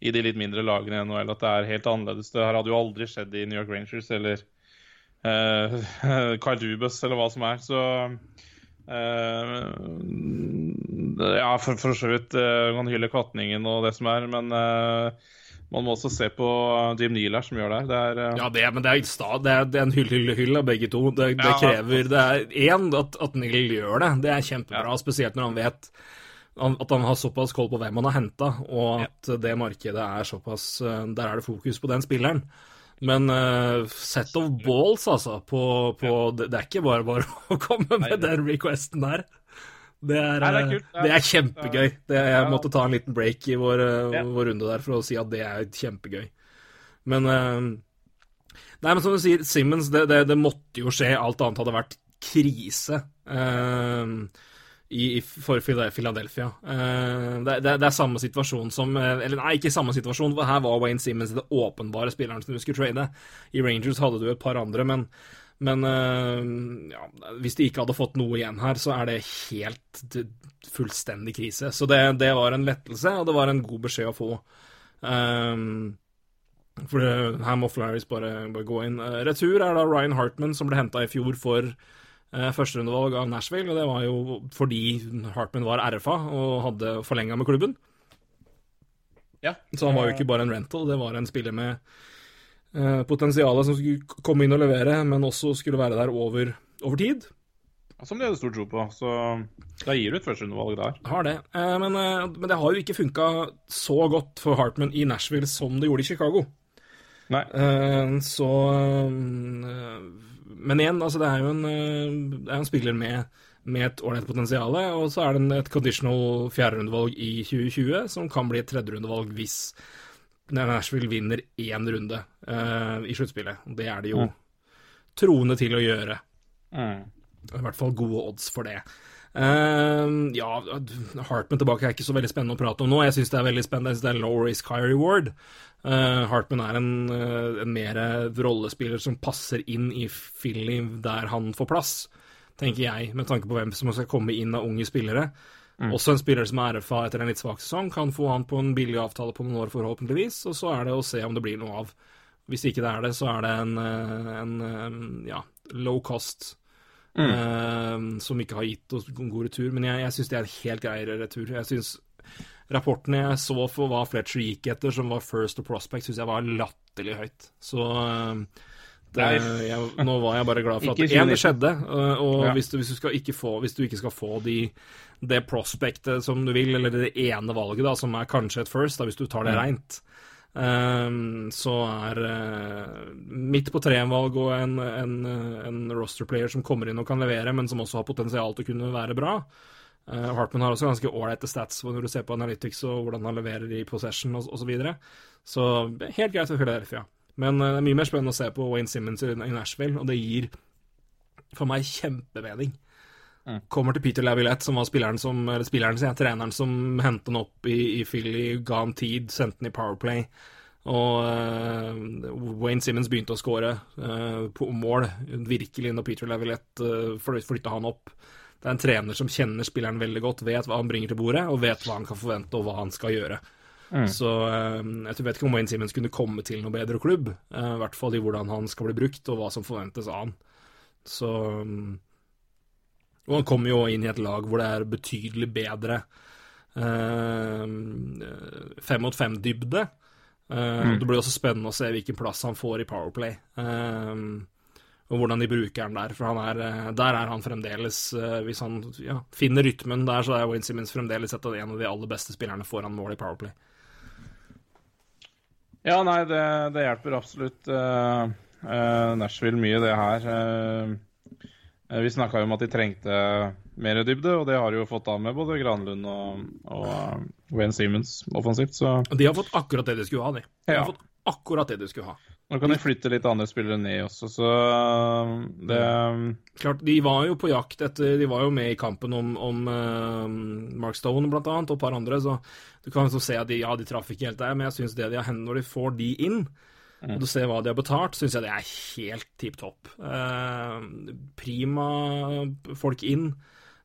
i de litt mindre lagene i NHL, at det er helt annerledes. Det hadde jo aldri skjedd i New York Rangers eller uh, Kyle eller hva som er. Så uh, Ja, for, for så vidt uh, kan hylle Kvatningen og det som er, men eh, man må også se på Jim Neal her, som gjør det her. Det er uh... Ja, det, men det er, det er, det er en hyll, hyll, hyll av begge to. Det, det Ja. krever Det er én, at, at Neal gjør det. Det er kjempebra, spesielt når han vet at han har såpass koll på hvem han har henta, og at det markedet er såpass eh, Der er det fokus på den spilleren. Men uh, set of balls, altså, på, på det, det er ikke bare bare å komme med den requesten der. Det er, Nei, det er eh, kult. Det er- det er kjempegøy. Det, jeg Ja. måtte ta en liten break i vår, eh, Ja. vår runde der for å si at det er kjempegøy. Men eh, Nei, men som du sier, Simmons, det, det, måtte jo skje. Alt annet hadde vært krise eh, i, i, for Philadelphia. Eh, det, er samme situasjon som Eller nei, ikke samme situasjon, her var Wayne Simmons det åpenbare spilleren som du skulle trade. I Rangers hadde du et par andre, men, men eh, ja, hvis de ikke hadde fått noe igjen her, så er det helt fullstendig krise. Så det, det var en lettelse, og det var en god beskjed å få. Um, for det, her må Flaris bare, bare gå inn. Eh, retur er da Ryan Hartman, som ble henta i fjor for uh, førsterundevalg av Nashville. Og det var jo fordi Hartman var RFA og hadde forlenga med klubben. Ja. Så han var jo ikke bare en rental, det var en spiller med uh, potensial som skulle komme inn og levere, men også skulle være der over, over tid. Som de hadde stor tro på. Så da gir du et førsterundevalg der. Har det. Eh, men, eh, men det har jo ikke funka så godt for Hartman i Nashville som det gjorde i Chicago. Nei. Eh, så eh, Men igjen, altså, det er jo en, eh, det er en spiller med, med et ålreit potensial, og så er det et conditional fjerderundevalg i 2020 som kan bli et tredjerundevalg hvis Nashville vinner én runde uh, i sluttspillet. Det er det jo troende til å gjøre. Mm. I hvert fall gode odds for det. Uh, ja, Hartman tilbake er ikke så veldig spennende å prate om nå. Jeg syns det er veldig spennende. Jeg synes det er low risk, high reward. Uh, Hartman er en, en mer rollespiller som passer inn i Philly der han får plass, tenker jeg, med tanke på hvem som skal komme inn av unge spillere. Også en spiller som er RFA etter en litt svak sesong, kan få han på en billig avtale på noen år, forhåpentligvis, og så er det å se om det blir noe av. Hvis ikke det er det, så er det en, eh, en eh, ja, low cost eh, som ikke har gitt oss en god retur. Men jeg, jeg syns det er en helt grei retur. Jeg synes Rapportene jeg så for hva Fletcher gikk etter, som var first og prospect, syns jeg var latterlig høyt. Så eh, det, jeg, nå var jeg bare glad for at én, det 2019. skjedde, eh, og Ja. hvis, du, hvis, du skal ikke få, hvis du ikke skal få de, det prospectet som du vil, eller det ene valget, da, som er kanskje et first, da, hvis du tar det reint, um, så er uh, midt på treet-valg og en, en, en roster-player som kommer inn og kan levere, men som også har potensial til å kunne være bra. Uh, Hartman har også ganske ålreite stats når du ser på Analytics og hvordan han leverer i possession og osv. Så, videre. så helt greit for Philadelphia. Men eh, det er mye mer spennende å se på Wayne Simmons i, Nashville, og det gir for meg kjempemening. Kommer til Peter Laviolette, som var spilleren som, eller spilleren, sin, treneren som hentet han opp i, i Philly, ga han tid, sendte han i Powerplay. Og uh, Wayne Simmons begynte å skåre uh, på mål, virkelig, når Peter Laviolette uh, flytta han opp. Det er en trener som kjenner spilleren veldig godt, vet hva han bringer til bordet, og vet hva han kan forvente, og hva han skal gjøre. Så eh, jeg vet ikke om Wayne Simmons kunne komme til noe bedre klubb, eh, i hvert fall i hvordan han skal bli brukt, og hva som forventes av han. Så mm, Og han kommer jo inn i et lag hvor det er betydelig bedre eh, fem mot fem-dybde. Eh, og Det blir også spennende å se hvilken plass han får i Powerplay. Og hvordan de bruker han der. For han er, eh, der er han fremdeles Hvis han ja, finner rytmen der, så er Wayne Simmons fremdeles en av de aller beste spillerne foran mål i Powerplay. Ja, nei, det, det hjelper absolutt uh, uh, Nashville mye, det her. Uh, vi snakka jo om at de trengte mer dybde, og det har de jo fått av med både Granlund og, og Wayne Siemens offensivt, så De har fått akkurat det de skulle ha, de. de Ja. har fått akkurat det de skulle ha. Nå kan de flytte litt andre spillere ned også, så det Klart, De var jo på jakt etter De var jo med i kampen om, om uh, Mark Stone, blant annet, og et par andre. Så du kan liksom se at de, ja, de traff ikke helt der, men jeg syns det de har hendt når de får de inn, og du ser hva de har betalt, syns jeg det er helt tipp topp. Uh, prima folk inn.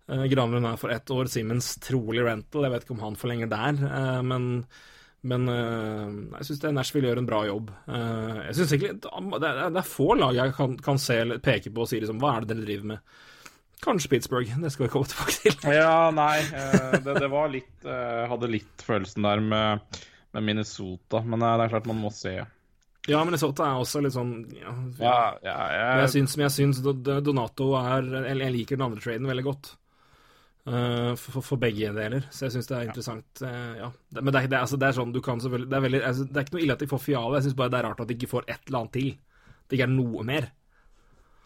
Uh, Granlund er for ett år, Simmons trolig rental. Jeg vet ikke om han forlenger der, eh, men men uh, jeg syns Nashville gjør en bra jobb. Uh, jeg synes egentlig Det er, det er få lag jeg kan, kan se, peke på og si liksom, hva er det dere driver med? Kanskje Pittsburgh, det skal vi komme tilbake til. Ja, nei. eh, Det, det var litt Jeg hadde litt følelsen der med, med Minnesota, men det er klart man må se. Ja, Minnesota er også litt sånn ja, Ja, ja, jeg, jeg syns, men jeg syns Donato er Eller jeg liker den andre traden veldig godt. Eh, for, for begge deler, så jeg syns det er interessant. Uh, ja. men det det, altså, det er sånn du kan selvfølgelig Det er, veldig, altså, det er ikke noe ille at de får Fiale, jeg syns bare det er rart at de ikke får et eller annet til. Det ikke er noe mer.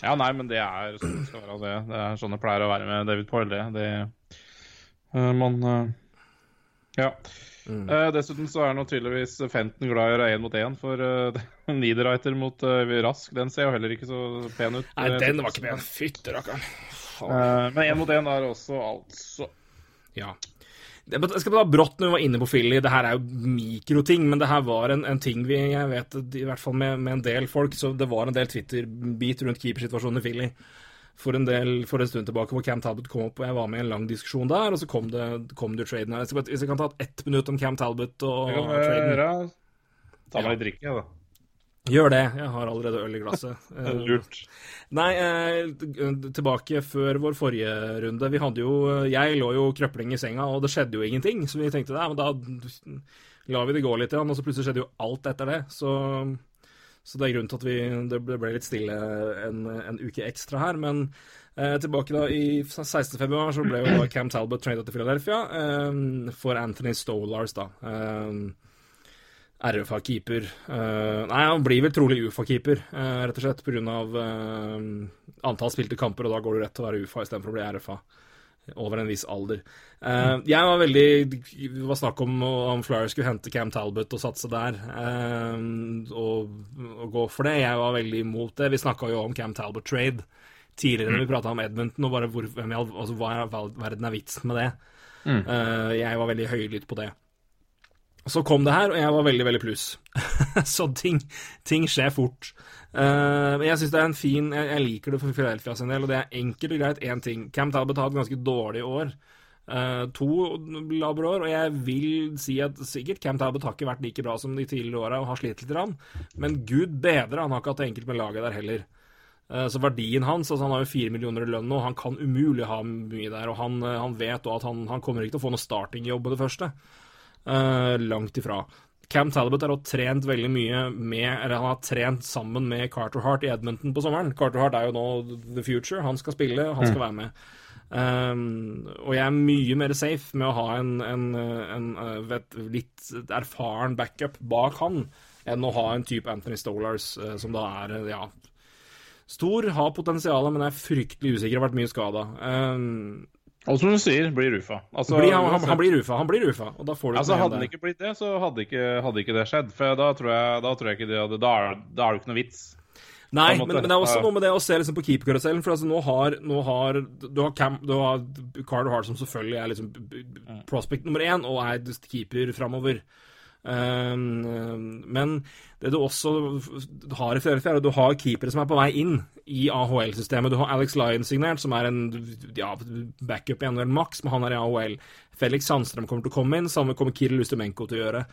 ja, nei, men det er sånn det skal være. Det, det er sånn det pleier å være med David Poyle. Det, eh, Man Ja. Eh, dessuten så er nå tydeligvis Fenton glad i å gjøre én mot én, for uh, Niederreiter mot uh, Rask, den ser jo heller ikke så pen ut. Nei, den var ikke pen. Fytte rakkeren. Eh, men én mot én er også altså Ja. Jeg skal ta brått når vi var inne på Philly. Det her er jo mikroting, men det her var en, en ting vi Jeg vet i hvert fall med, med en del folk, så det var en del Twitter-bit rundt keepersituasjonen i Philly for en, del, for en stund tilbake hvor Cam Talbot kom opp, og jeg var med i en lang diskusjon der, og så kom det, kom det traden her. Hvis jeg kan ta ett minutt om Cam Talbot og traden. Ta meg litt drikke, jeg, da. Gjør det. Jeg har allerede øl i glasset. Eh, Lurt. Nei, eh, tilbake før vår forrige runde. Vi hadde jo Jeg lå jo krøpling i senga, og det skjedde jo ingenting. Så vi tenkte nei, men da lar vi det gå litt, igjen, og så plutselig skjedde jo alt etter det. Så, så det er grunnen til at vi det ble litt stille en, en uke ekstra her. Men eh, tilbake da i 16. februar så ble jo da Cam Talbot tradet til Philadelphia eh, for Anthony Stolars, da. Eh, RFA-keeper. Uh, nei, han blir vel trolig UFA-keeper, uh, rett og slett pga. Uh, antall spilte kamper, og da går du rett til å være UFA istedenfor å bli RFA. Over en viss alder. Uh, jeg var veldig Det var snakk om om Flyers skulle hente Cam Talbot og satse der, eh, og, og gå for det. Jeg var veldig imot det. Vi snakka jo om Cam Talbot-trade tidligere når vi prata om Edmonton, og bare hvor, hvem altså, hva i verden er vitsen med det? Eh, jeg var veldig høylytt på det. Så kom det her, og jeg var veldig, veldig pluss. så ting, ting skjer fort. Uh, jeg syns det er en fin Jeg, jeg liker det for Philadelphia sin del, og det er enkelt og greit én ting. Cam Talbot har et ganske dårlig år. Uh, to labre og jeg vil si at sikkert Cam Talbot har ikke vært like bra som de tidligere åra og har slitt litt, rann, men gud bedre, han har ikke hatt det enkelt med laget der heller. Eh, Så verdien hans altså Han har jo fire millioner i lønn nå, han kan umulig ha mye der. Og han, han vet òg at han, han kommer ikke til å få noe startingjobb på det første. Eh, langt ifra. Cam Talbot har trent veldig mye med Eller han har trent sammen med Carter Hart i Edmonton på sommeren. Carter Hart er jo nå the future. Han skal spille, han skal være med. Um, og jeg er mye mer safe med å ha en, en, en, uh, vet, litt erfaren backup bak han enn å ha en type Anthony Stolars, uh, som da er uh, ja, stor, har potensial, men er fryktelig usikker, har vært mye skada. Um, Og som du sier, blir Rufa. Altså, blir, han, han, han blir rufa, han blir rufa, og da får du Altså, hadde det han ikke blitt det, så hadde ikke, hadde ikke det skjedd. For da tror jeg, da tror jeg ikke det hadde Da er, det jo ikke noe vits. Nei, men, men det er også noe med det å se liksom på keeperkarusellen. For altså, nå har, nå har Du har, Cam, du har Carter Hart, som selvfølgelig er liksom b- prospect nummer én, og er keeper framover. Um, men det du også har i Philadelphia, er at du har keepere som er på vei inn i AHL-systemet. Du har Alex Lyon signert, som er en ja, backup i NHL Max, men han er i AHL. Felix Sandstrøm kommer til å komme inn, samme kommer Kirill Ustemenko til å gjøre.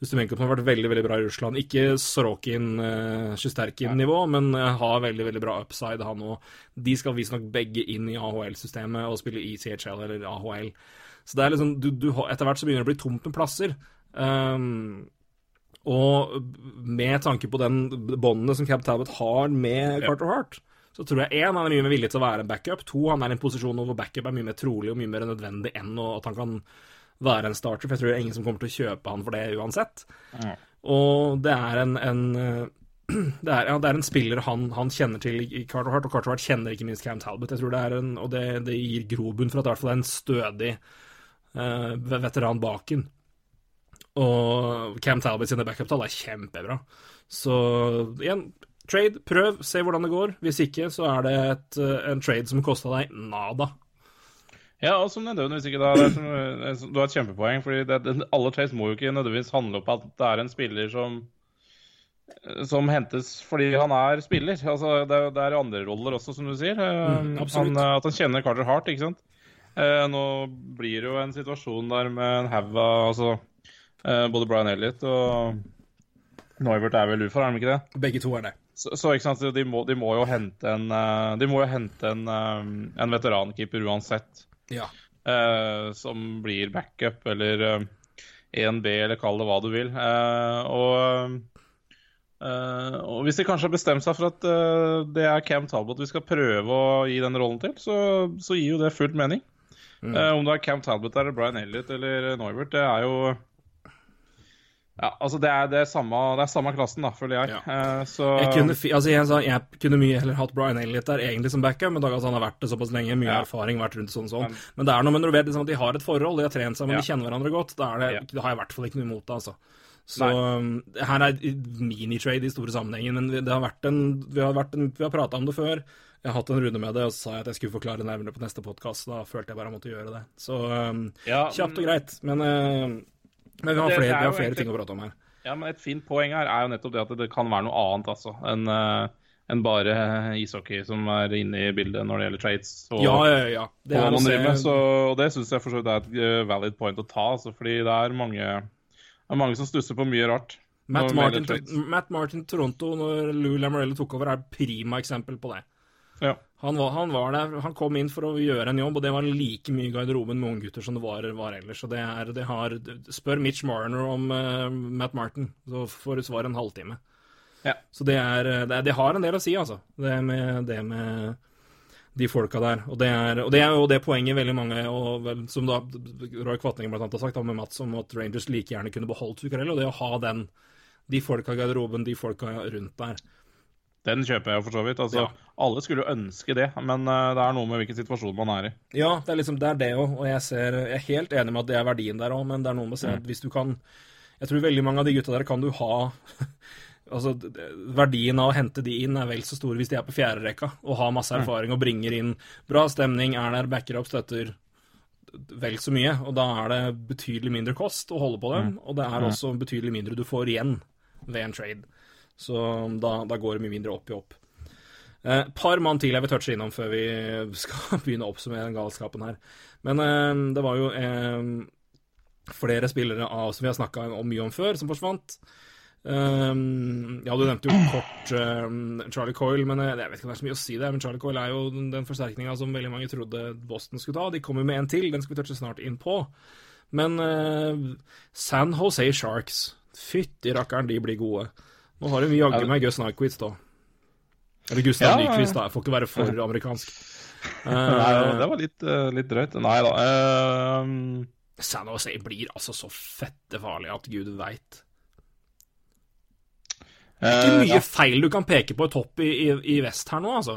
Ustemenko har vært veldig veldig bra i Russland. Ikke Sorokin, uh, Sjusterkin-nivå, men eh, har veldig veldig bra upside, han òg. De skal visstnok begge inn i AHL-systemet og spille i CHL eller AHL. Så det er liksom, du, du, etter hvert så begynner det å bli tomt med plasser. Um, og med tanke på den båndene som Cab Talbot har med Carter Hart, så tror jeg én, han er mye mer villig til å være en backup. To, han er i en posisjon hvor backup er mye mer trolig og mye mer nødvendig enn at han kan være en starter. For jeg tror det er ingen som kommer til å kjøpe han for det uansett. Og det er en, en det er, ja, det er en spiller han, han kjenner til i Carter Hart, og Carter Hart kjenner ikke minst Cam Talbot. Jeg tror det er en, Og det, det gir grobunn for at det er en stødig uh, veteran baken. Og Cam Talbot sine backup-tall er kjempebra. Så igjen, trade, prøv, se hvordan det går. Hvis ikke, så er det et, en trade som kosta deg nada. Ja, og som nødvendigvis ikke da, som, Du har et kjempepoeng. fordi det, Alle trades må jo ikke nødvendigvis handle opp at det er en spiller som som hentes fordi han er spiller. Altså, det, det er andre roller også, som du sier. Mm, han, at han kjenner Carter Hart, ikke sant. Eh, nå blir det jo en situasjon der med en haug av altså, eh, Både Brian Elliot og Noivert er vel ufor, er de ikke det? Begge to er det. Så, så ikke sant, de må, de må, jo hente en De må jo hente en, en veterankeeper uansett. Ja. Eh, som blir backup eller 1B, eller kall det hva du vil. og Uh, og Hvis de kanskje har bestemt seg for at det er Cam Talbot vi skal prøve å gi den rollen til, så, så gir jo det fullt mening. Mm. Om det er Cam Talbot eller Brian Elliot eller Noivert, det er jo ja, altså det er, det er, samme, det er samme, klassen, da, føler jeg. Ja. så... jeg, kunne, altså jeg, jeg, kunne, mye heller hatt Brian Elliot der egentlig som backup, men da at han har vært det såpass lenge, mye ja. erfaring, vært rundt sånn og sånn. Men det er noe med når du vet liksom, at de har et forhold, de har trent sammen, de kjenner hverandre godt, da, det, da har jeg i hvert fall ikke noe imot det, altså. Så um, her er minitrade i store sammenhengen, men det har vært en, vi har, vært en, vi har prata om det før. Jeg har hatt en runde med det, og så sa jeg at jeg skulle forklare nærmere på neste podkast. Da følte jeg bare jeg måtte gjøre det. Så um, ja, kjapt og greit. Men, uh, men vi har flere, vi har flere ting å prate om her. Ja, men Et fint poeng her er jo nettopp det at det kan være noe annet altså, enn uh, enn bare ishockey som er inne i bildet når det gjelder trades. Og, ja, ja, ja. Det og, se... så, og det syns jeg for så vidt er et uh, valid point å ta, altså, fordi det er mange det er mange som stusser på mye rart. Matt Martin, Matt Martin, Toronto, når Lou Lamorello tok over, er prima eksempel på det. Ja. Han, var, han, var, der, han kom inn for å gjøre en jobb, og det var like mye i garderoben med unggutter som det var, var ellers. Og det er, det har, spør Mitch Marner om uh, Matt Martin, så får du svar en halvtime. Ja. Så det, er, det, det, har en del å si, altså. Det med, det med de folka der. Og det, er, og det er jo det poenget veldig mange, og vel, som da Roy Kvatningen blant annet har sagt da, med Mats, om at Rangers like gjerne kunne beholdt Zuccarello. Det å ha den, de folka i garderoben, de folka rundt der. Den kjøper jeg for så vidt. Altså, ja. Alle skulle jo ønske det, men uh, det er noe med hvilken situasjon man er i. Ja, det er liksom det er det òg, og jeg, ser, jeg, er helt enig med at det er verdien der òg, men det er noe med å se at mm. hvis du kan Jeg tror veldig mange av de gutta der kan du ha altså, Verdien av å hente de inn er vel så stor hvis de er på fjerderekka og har masse mm. erfaring og bringer inn bra stemning, er der, backer opp, støtter vel så mye. Og da er det betydelig mindre kost å holde på dem, mm. og det er også betydelig mindre du får igjen ved en trade. Så da, da går det mye mindre opp i opp. Eh, par mann til jeg vil touche innom før vi skal begynne å oppsummere den galskapen her. Men eh, det var jo eh, flere spillere av, som vi har snakka mye om før, som forsvant. Um, ja, du nevnte jo kort um, Charlie Coyle, men eh, jeg vet ikke om det er så mye å si det. Men Charlie Coyle er jo den forsterkninga som veldig mange trodde Boston skulle ta. De kommer med en til, den skal vi touche snart inn på. Men uh, San Jose Sharks, fytti rakkeren, de blir gode. Nå har vi jaggu meg Gus Nyquist, da. Eller Gustav ja, Nyquist, da. Jeg får ikke være for amerikansk. Uh, Nei, det var litt, uh, litt drøyt. Nei da. San Jose blir altså så fette farlig at gud veit. Det er ikke mye ja. feil du kan peke på i topp i, i, i, vest her nå, altså.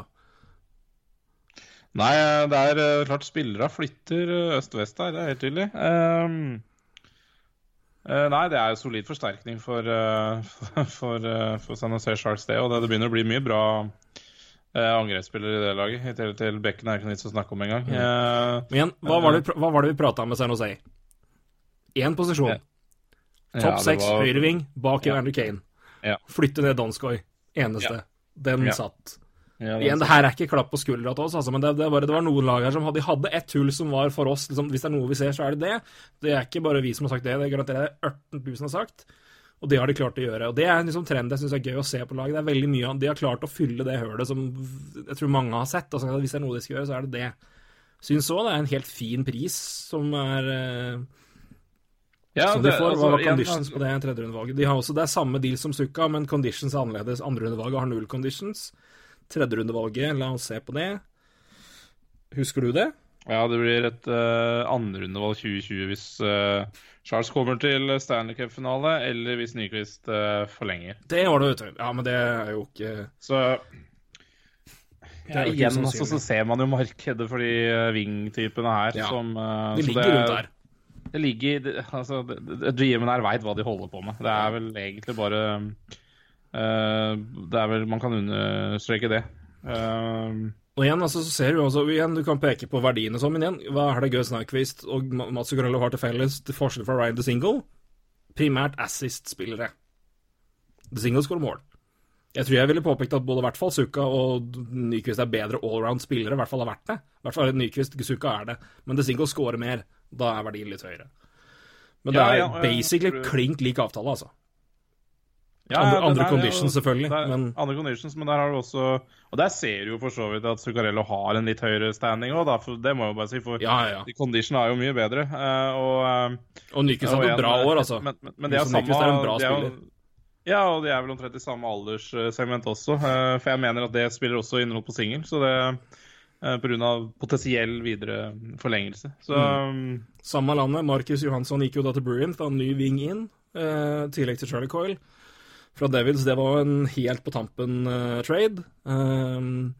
Nei, det er uh, klart spillere flytter uh, øst-vest her, det er helt tydelig. Um, uh, nei, det er jo solid forsterkning for, for, for San Jose Sharks, det. Og det, det, begynner å bli mye bra angrepsspillere i det laget. I tillegg til Bekken er ikke noe vits å snakke om engang. Mm. Men igjen, hva var det, hva var det vi prata om med San Jose? Én posisjon. Topp seks, ja, var... høyreving, bak Evander Andrew Kane. Ja. Flytte ned Donskoy. Eneste. Den satt. Ja, Igjen, det her er ikke klapp på skuldra til oss, altså, men det, det, var, det, var, noen lag her som hadde, hadde ett hull som var for oss. Liksom, hvis det er noe vi ser, så er det det. Det er ikke bare vi som har sagt det, det garanterer jeg 18 000 har sagt. Og det har de klart å gjøre. Og det er en liksom trend jeg syns er gøy å se på laget. Det er veldig mye De har klart å fylle det hølet som jeg tror mange har sett. Altså, hvis det er noe de skal gjøre, så er det det. Syns òg det er en helt fin pris som er uh, ja, som de får, altså, var conditions på det tredjerundevalget? De har også, det er samme deal som Sukka, men conditions er annerledes. Andrerundevalget har null conditions. Tredjerundevalget, la oss se på det. Husker du det? Ja, det blir et uh, andrerundevalg 2020 hvis uh, Charles kommer til Stanley Cup-finale, eller hvis Nyquist uh, forlenger. Det var det, vet du. Ja, men det er jo ikke Så ja, igjen sannsynlig. altså, så ser man jo markedet for de wing-typene her Ja, som uh, Det så ligger rundt der. Det ligger det, Altså, det- det- GM-en her veit hva de holder på med. Det er vel egentlig bare uh, Det er vel Man kan understreke det. Uh, Og igjen, altså, så ser du også, igjen, du kan peke på verdiene sånn, men igjen, hva er det Gus Nyquist og Ma- Mats Zuccarello har til felles, til forskjell fra Ryan DeSingle? Primært assist-spillere. DeSingle skårer mål. Jeg tror jeg ville påpekt at både i hvert fall Suka og Nyquist er bedre allround-spillere, i hvert fall har vært det. I hvert fall Nyquist, Suka er det, men DeSingle skårer mer. Da er verdien litt høyere. Men det Ja, er ja, jeg basically klink lik avtale, altså. Ja, Andre- andre conditions, selvfølgelig, er men- Andre conditions, men der har du også Og der ser du jo for så vidt at Zuccarello har en litt høyere standing òg. Det må jeg jo bare si, for Ja, ja, condition er jo mye bedre. eh, og eh, Og og hadde et bra eh, år, altså. Men, men, men det er samme er en bra de spiller. Ja, og de er vel omtrent i samme alderssegment også. eh, For jeg mener at det spiller også innhold på singel, så det Pga. potensiell videre forlengelse. Så mm. Samme landet. Markus Johansson gikk jo da til Bruin, fra ny wing inn, eh, tillegg til Charlie Coyle. Fra Devils, det var en helt på tampen uh, trade. Um,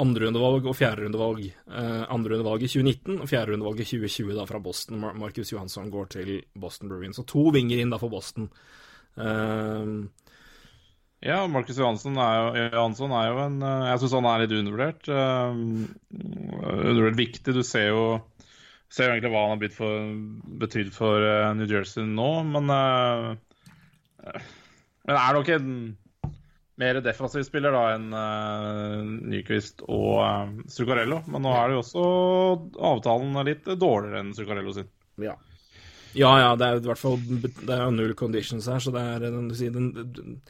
Andrerundevalg og fjerderundevalg. Uh, Andrerundevalg i 2019 og fjerderundevalg i 2020 da fra Boston. Mar Marcus Johansson går til Boston Bruins. Så to vinger inn da for Boston. Uh, Ja, Markus Johansson er jo, Johansson er jo en eh, Jeg syns han er litt undervurdert. Uh, undervurdert viktig. Du ser jo ser egentlig hva han har blitt for, for eh, New Jersey nå, men eh, Men er nok en mer defensiv spiller da enn uh, Nyquist og uh, Zuccarello. Men nå er det jo også avtalen litt dårligere enn Zuccarello sin. ja. ja, ja, det er i hvert fall Det er null conditions her, så det er den, du den, den,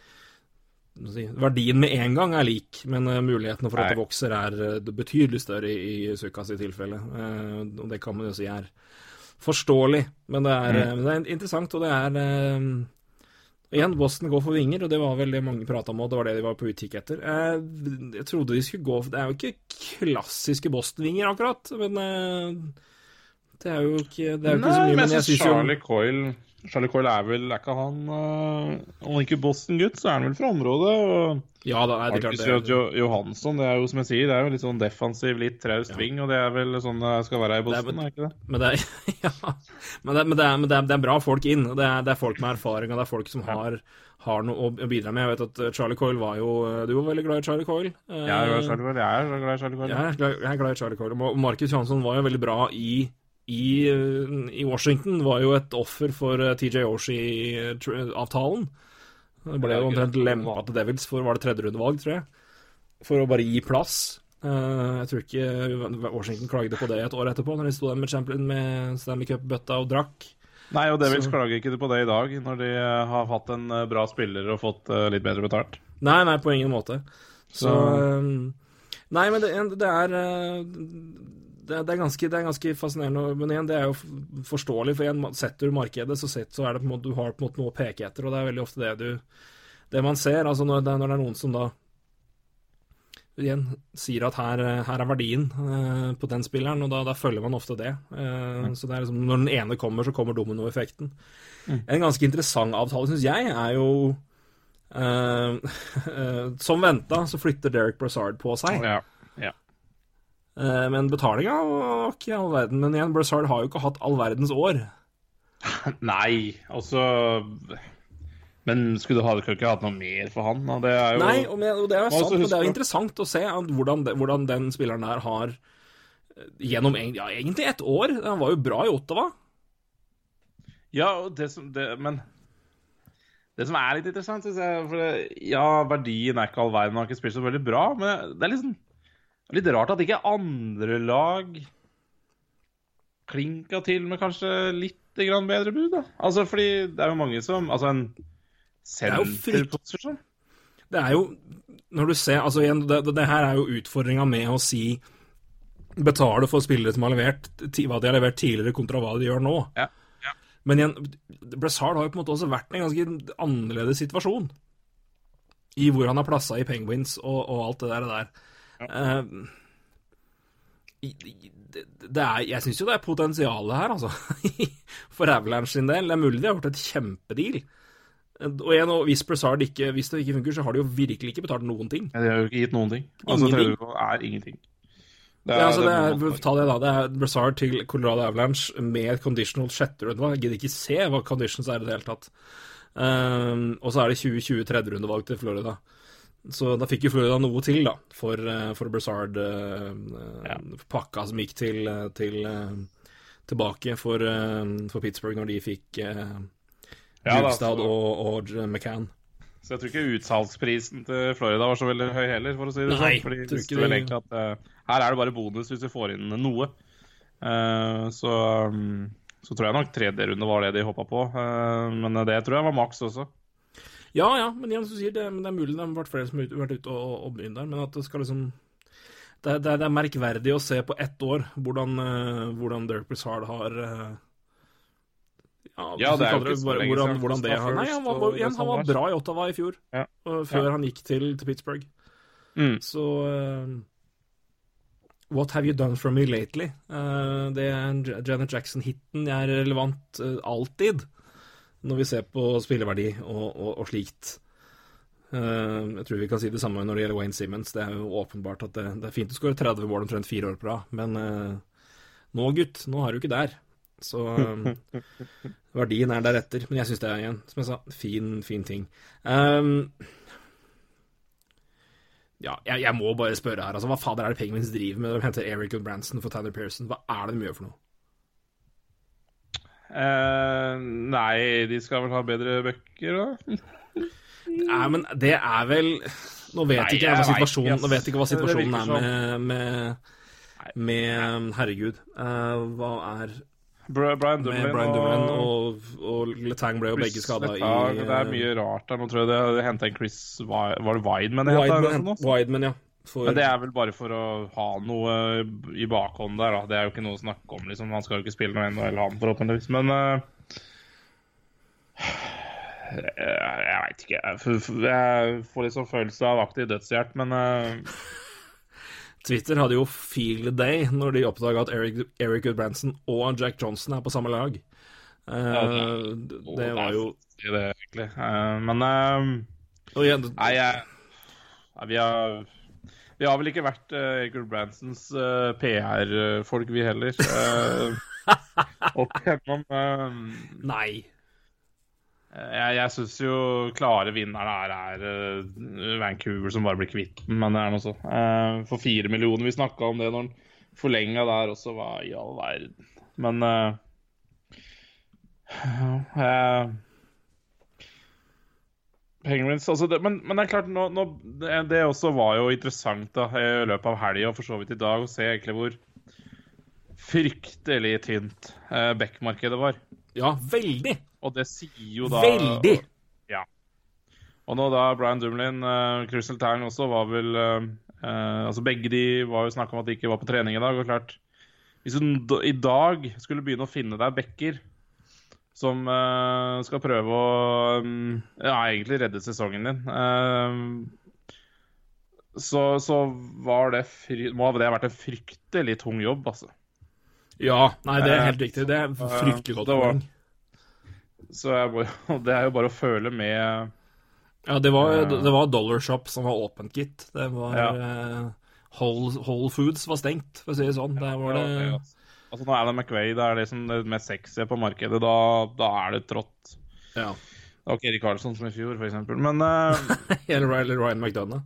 Verdien med en gang er lik, men eh, mulighetene for at det vokser, er eh, betydelig større i, i Sukas i tilfelle. Eh, og det kan man jo si er forståelig, men det er, mm. men det er interessant, og det er eh, Igjen, Boston går for vinger, og det var vel det mange prata om, og det var det de var på utkikk etter. Eh, jeg trodde de skulle gå for Det er jo ikke klassiske Boston-vinger, akkurat, men eh, det er jo ikke, det er jo ikke så mye. men jeg jeg syns Charlie Coyle Charlie Coyle er vel Er ikke han uh, Om han ikke er Boston-gutt, så er han vel fra området. Og Ja, da er det klart det. jo, Johansson, det er jo som jeg sier, det er jo litt sånn defensiv, litt traust Ja. ving, og det er vel sånn det skal være i Det er Boston, er ikke det? Men det er, ja, men det, men det, men det, er, det er bra folk inn. Det er, det er folk med erfaring, og det er folk som har, har noe å bidra med. Jeg vet at Charlie Coyle var jo Du var veldig glad i Charlie Coyle. Eh, Jeg er glad i Charlie Coyle. Jeg er glad i Charlie Coyle. Jeg er glad, i Charlie Coyle. Og Marcus Johansson var jo veldig bra i, i, i Washington. Var jo et offer for eh, TJ Oshie-avtalen. Det ble jo omtrent lempa til Devils for var det tredje rundevalg, tror jeg. For å bare gi plass. Eh, jeg tror ikke Washington klagde på det et år etterpå, når de sto der med, champion, med Stanley Cup-bøtta og drakk. Nei, og Devils Så- klager ikke på det i dag, når de har hatt en bra spiller og fått litt bedre betalt. Nei, nei, på ingen måte. Så, Så- eh, Nei, men det, det er eh, det, det, er ganske, det er ganske fascinerende. Men igjen, det er jo forståelig, for igjen, setter du markedet, så, sett, så er det på en måte, du har på en måte noe å peke etter, og det er veldig ofte det du Det man ser, altså når det, når det er noen som da igjen sier at her, her er verdien eh, på den spilleren, og da, da følger man ofte det. Eh, Så det er liksom, når den ene kommer, så kommer dominoeffekten. En ganske interessant avtale, syns jeg, er jo eh, Som venta, så flytter Derek Brassard på seg. Ja. ja. Eh, men betalinga var ikke all verden. Men igjen, Brassard har jo ikke hatt all verdens år. Nei, altså Men skulle du ha, ikke hatt noe mer for han? da? Det er jo Nei, og, men, og det er jo sant, og det er jo interessant å se hvordan, hvordan den spilleren der har eh, Gjennom ja, egentlig ett år. Han var jo bra i Ottawa. Ja, det som det, Men det som er litt interessant, synes jeg for Ja, verdien er ikke all verden, han har ikke spilt så veldig bra, men det er liksom litt rart at ikke andre lag klinka til med kanskje litt grann bedre bud, da. Altså, fordi det er jo mange som Altså, en er jo senterposisjon Det er jo Når du ser Altså igjen, det, det, det her er jo utfordringa med å si Betale for spillere som har levert hva de har levert tidligere, kontra hva de gjør nå. Ja, ja. Men igjen, Brassard har jo på en måte også vært i en ganske annerledes situasjon. i hvor han har plassa i Penguins og, og alt det der. Der. Eh, det, det er, jeg syns jo det er potensial her, altså. For Avalanche sin del. Det er mulig de har gjort et kjempedeal. Og igjen, og hvis Brassard ikke Hvis det ikke funker, så har de jo virkelig ikke betalt noen ting. De har jo ikke gitt noen ting. Altså, Ingenting. er ingenting. Det Ja, altså det er, man- ta det da, det er Brassard til Colorado Avalanche med et conditional sjette rundevalg. Jeg gidder ikke se hva conditions er i det hele tatt. Um, og så er det 2020 tredje rundevalg til Florida. Så da fikk jo Florida noe til, da, for, eh, for Brassard. Uh, Pakka som gikk til, eh, til eh, tilbake for, eh, for Pittsburgh når de fikk Ja, da, Bjugstad så- og, og McCann. Så jeg tror ikke utsalgsprisen til Florida var så veldig høy heller, for å si det Nei, sånn. For de tror visste vel egentlig at uh, her er det bare bonus hvis vi får inn noe. Uh, så, um, så tror jeg nok tredje runde var det de hoppa på. Uh, men det tror jeg var maks også. Ja, ja, men igjen, som du sier, det, men det er mulig det har vært flere som har vært ute og, og begynt der, men at det skal liksom det, det, det er merkverdig å se på ett år hvordan, uh, hvordan Dirk Brizard har uh, ja, Ja, det er jo ikke så lenge hvordan, siden hvordan det har Nei, han var, igjen, han var bra i Ottawa i fjor, Ja. uh, før Ja. han gikk til, til Pittsburgh. Mm. Så eh, What have you done for me lately? Det er en Janet Jackson-hiten er relevant alltid, når vi ser på spilleverdi og, og, og slikt. Uh, jeg tror vi kan si det samme når det gjelder Wayne Simmons. Det er jo åpenbart at det, det er fint å skåre 30 mål omtrent fire år på rad, men uh, nå, gutt, nå er du ikke der. Så um, verdien er deretter. Men jeg syns det er igjen, som jeg sa, fin, fin ting. Um, ja, jeg, jeg må bare spørre her, altså, hva fader er det Penguins driver med når de henter Eric Branson for Tanner Pearson? Hva er det de gjør for noe? Eh, nei, de skal vel ha bedre bøker, da? Nei, men det er vel Nå vet Nei, ikke jeg hva vet situasjonen, ass. nå vet ikke hva situasjonen er med, med, med Herregud. uh, hva er Brian Dumlin, Brian Dumlin og, og Letang ble jo begge skada i Det er mye rart der. Nå tror jeg det, det henta en Chris Var det Wideman? Wideman. Wideman, ja. For, Men det er vel bare for å ha noe i bakhånd der, da. Det er jo ikke noe å snakke om, liksom. Han skal jo ikke spille noe NHL, han, forhåpentligvis. Men uh... jeg, veit ikke. Jeg, får litt sånn følelse av aktiv dødshjert, men uh... Twitter hadde jo feel the day når de oppdaga at Eric, Eric Goodbranson og Jack Johnson er på samme lag. Eh, det- det, det var jo det, er egentlig. Uh, men uh, igjen, Nei, jeg, vi har vi har vel ikke vært uh, Egil Bransons uh, PR-folk, vi heller. Uh, opp igjennom. eh, Nei. jeg jeg syns jo klare vinnerne er, er eh, Vancouver, som bare blir kvitt den, men det er noe så. Eh, for fire millioner, vi snakka om det når han forlenga der også, hva i all verden. Men uh, eh, Penguins, altså det, men, men det er klart, nå, nå, det, det også var jo interessant da, i løpet av helga og for så vidt i dag å se egentlig hvor fryktelig tynt eh, Beck-markedet var. Ja, veldig. Og det sier jo da Veldig. Ja. Og nå da Brian Dumlin, eh, Crystal Tang også, var vel eh, eh, Altså begge de var jo snakk om at de ikke var på trening i dag. Og klart, hvis du i dag skulle begynne å finne deg backer som uh, skal prøve å um, ja, egentlig redde sesongen din, Uh, så, så var det fry må det ha vært en fryktelig tung jobb, altså. Ja, nei, det er helt riktig. Det er fryktelig godt poeng. Så må- det er jo bare å føle med Ja, det var, det var Dollar Shop som var åpent, gitt. Det var Ja. eh, Whole, Whole Foods var stengt, for å si det sånn. Der var det Altså Når Alan McVay det er det som det mest sexy på markedet, da, da er det trått. Ja. Det var ikke Erik Karlsson som i fjor, f.eks. Men uh, Eller Ryan, McDonough.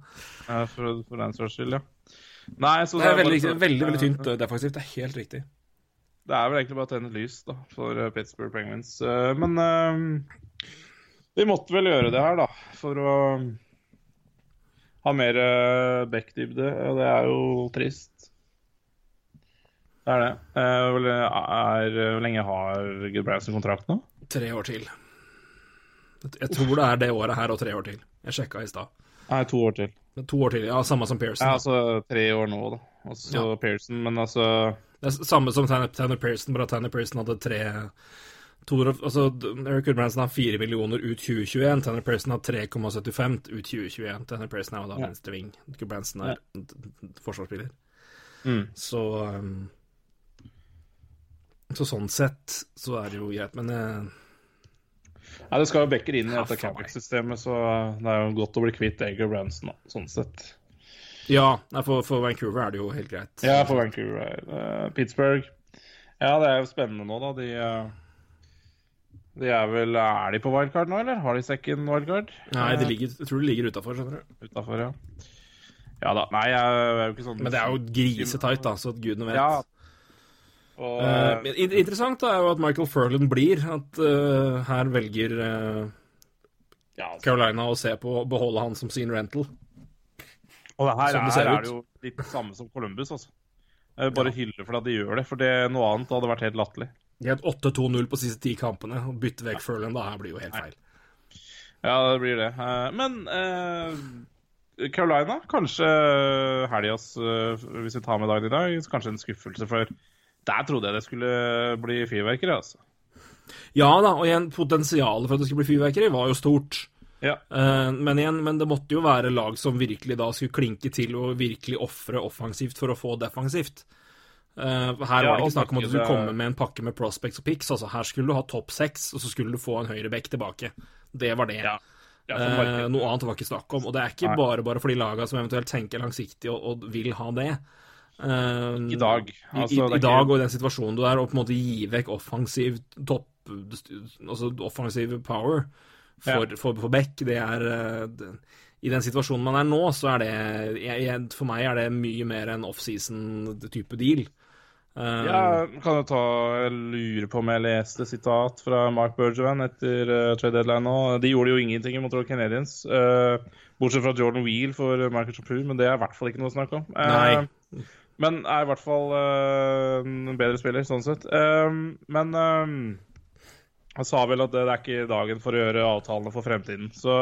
eh, for, for den saks skyld, ja. Nei, så Det er veldig, bare- veldig, veldig tynt defensivt. Det er helt riktig. Det er vel egentlig bare å tenne lys da, for eh, Pittsburgh Penguins. Uh, men eh, vi måtte vel gjøre det her, da, for å ha mer uh, backdybde. og Det er jo trist. Det er det. Eh, hvor er, lenge har Gudbrandsen kontrakt nå? Tre år til. Jeg tror det er det året her og tre år til. Jeg sjekka i stad. Nei, to år til. To år til, ja, Samme som Pearson. Ja, altså tre år nå, da. Altså Ja. Pearson, men altså Det er samme som Tanner, Pearson, bare at Tanner Pearson hadde tre, Tore, altså, Eric Goodbranson har 4 millioner ut 2021. Tanner Pearson har 3,75 ut 2021. Tanner Pearson er jo da Ja. venstre ving. Goodbranson er d- forsvarsspiller. Mm. Så um, Så sånn sett så er det jo greit, men eh, Nei, det skal jo backer inn i dette. Capex-systemet, så det er jo godt å bli kvitt Egger Branson, sånn sett. ja, for, for Vancouver er det jo helt greit. Ja, for Vancouver. Uh, Pittsburgh Ja, det er jo spennende nå, da. De, eh, de er vel Er de på wildcard nå, eller? Har de second wildcard? Nei, ligger, jeg tror de ligger utafor, skjønner du. Utafor, ja. Ja da. Nei, jeg er jo ikke sånn Men det er jo grisetight, da, så gudene vet. Ja. Og, uh, interessant da er jo at Michael Furland blir. At uh, her velger uh, ja, altså, Carolina å se på å beholde han som sin rental. og det her, det er, er det jo litt det samme som Columbus, altså. Jeg vil bare hylle for at de gjør det, for det, noe annet hadde vært helt latterlig. De har 8-2-0 på siste ti kampene. Å bytte vekk Furland da her blir jo helt feil. Ja, det blir det. Men eh, Carolina, kanskje helgas, hvis vi tar med dagen i dag, kanskje en skuffelse. For der trodde jeg det skulle bli fyrverkeri, altså. Ja da, og igjen, potensialet for at det skulle bli fyrverkeri var jo stort. Ja. Eh, men igjen, men det måtte jo være lag som virkelig da skulle klinke til og virkelig ofre offensivt for å få defensivt. Eh, her var det ikke snakk om at du skulle komme med en pakke med prospects og picks. Altså, her skulle du ha topp seks, og så skulle du få en høyreback tilbake. Det var det. Ja. Ja, Eh, noe annet var ikke snakk om. Og det er ikke Nei. bare bare for de laga som eventuelt tenker langsiktig og, og vil ha det. Eh, I dag. Altså, i, I dag og i den situasjonen du er, og på en måte gi vekk offensiv topp Altså offensiv power for, for, for Beck, det er eh, det, I den situasjonen man er nå, så er det jeg, For meg er det mye mer en offseason-type deal. Eh, Ja, kan jeg ta Jeg lurer på om jeg leste sitat fra Mark Bergevin etter uh, trade deadline nå. De gjorde jo ingenting mot Royal Canadiens. uh, bortsett fra Jordan Wheel for Michael Chapu, men det er i hvert fall ikke noe å snakke om. Uh, Nei. Men er i hvert fall eh, en bedre spiller, sånn sett. Um, men um, han sa vel at det, det er ikke dagen for å gjøre avtalene for fremtiden. Så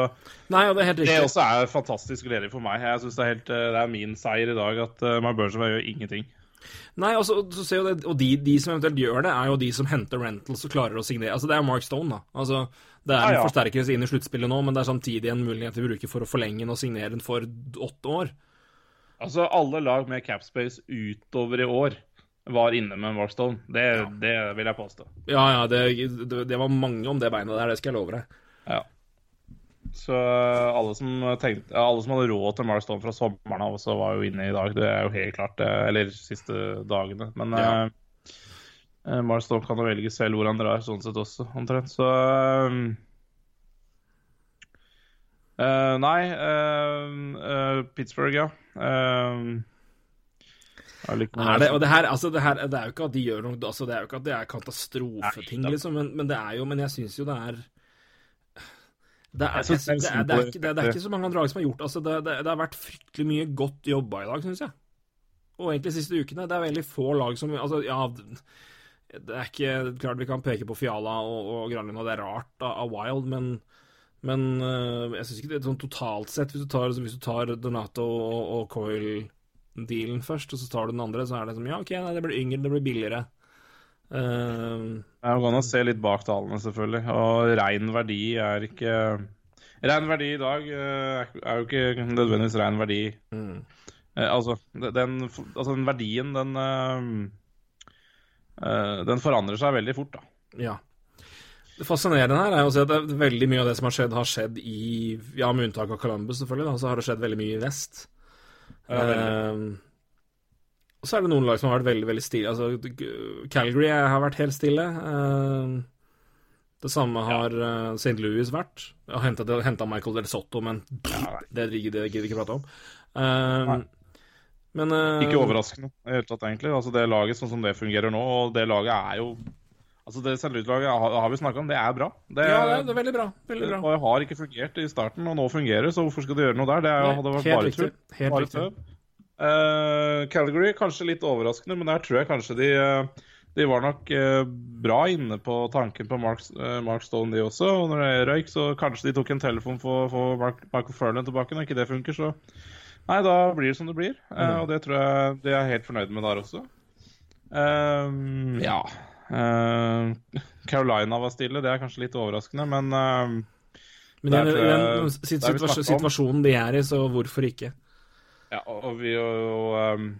Nei, det er det også er fantastisk gledelig for meg. Jeg synes det, er helt, eh, det er min seier i dag at uh, Mark Bergevin gjør ingenting. Nei, altså, så ser jo det, og de, de som eventuelt gjør det, er jo de som henter rentals og klarer å signere. Altså, Det er Mark Stone, da. Altså, Det er Ja, en ja. forsterkelse inn i sluttspillet nå, men det er samtidig en mulighet vi bruker for å forlenge den og signere den for åtte år. Altså, alle lag med capspace utover i år var inne med Markstone. Det, Det, det vil jeg påstå. Ja, ja, det, det, var mange om det beinet der, det skal jeg love deg. Ja. Så alle som tenkte, alle som hadde råd til Markstone fra sommeren av, også var jo inne i dag. Det er jo helt klart det. Eller siste dagene. Men Ja. eh, Markstone kan jo velge selv hvor han drar, sånn sett også, omtrent. Så uh, uh, Nei, uh, uh, Pittsburgh, ja. Uh, er det Er det, og det her, altså det her, det er jo ikke at de gjør noe altså Det er jo ikke at det er katastrofeting, liksom, men, men det er jo Men jeg syns jo det er det er, det, er, det, er, ikke, det, er, er så mange andre lag som har gjort altså det, det, har vært fryktelig mye godt jobba i dag, syns jeg. Og egentlig de siste ukene. Det er veldig få lag som altså, Ja, det er ikke klart vi kan peke på Fiala og, og Granlund, og det er rart av Wild, men, men uh, jeg syns ikke det er sånn totalt sett. Hvis du tar, hvis du tar Donato og, og Coil-dealen først, og så tar du den andre, så er det som Ja, OK, nei, det blir yngre, det blir billigere. Uh, Jeg kan jo se litt bak tallene, selvfølgelig. Og rein verdi er ikke Rein verdi i dag eh, er jo ikke nødvendigvis rein verdi. mm. Altså, den, altså den verdien, den Den forandrer seg veldig fort, da. Ja. Fascinerende her er å se at veldig mye av det som har skjedd, har skjedd i Ja, med unntak av Columbus, selvfølgelig, da, så har det skjedd veldig mye i vest. Ja. Eh, og så er det noen lag som har vært veldig veldig stille. Altså, Calgary har vært helt stille. Eh, det samme har eh, St. Louis vært. Jeg har henta Michael Del Sotto, men det gidder jeg ikke prate om. Men Ikke overraskende i det hele tatt, egentlig. Altså Det laget sånn som det fungerer nå, og det laget er jo Altså Det selvutlaget har, har vi snakka om, det er bra. Det, Ja, det er, det er veldig bra. Veldig bra. det har ikke fungert i starten, og nå fungerer det, så hvorfor skal du gjøre noe der? Det er, Nei, hadde vært bare riktig. Helt Bare riktig. tøv. Eh, Calgary kanskje litt overraskende, men der tror jeg kanskje de eh, De var nok eh, bra inne på tanken på Mark, Mark Stone, de også. Og når det røyk, så kanskje de tok en telefon for å få Michael Furlan tilbake. Når ikke det funker, så Nei, da blir det som det blir. Mm. og det tror jeg de er helt fornøyd med der også. Ja Carolina var stille, det er kanskje litt overraskende, men eh, Men i den, om. situasjonen de er i, så hvorfor ikke? Ja, og vi jo um,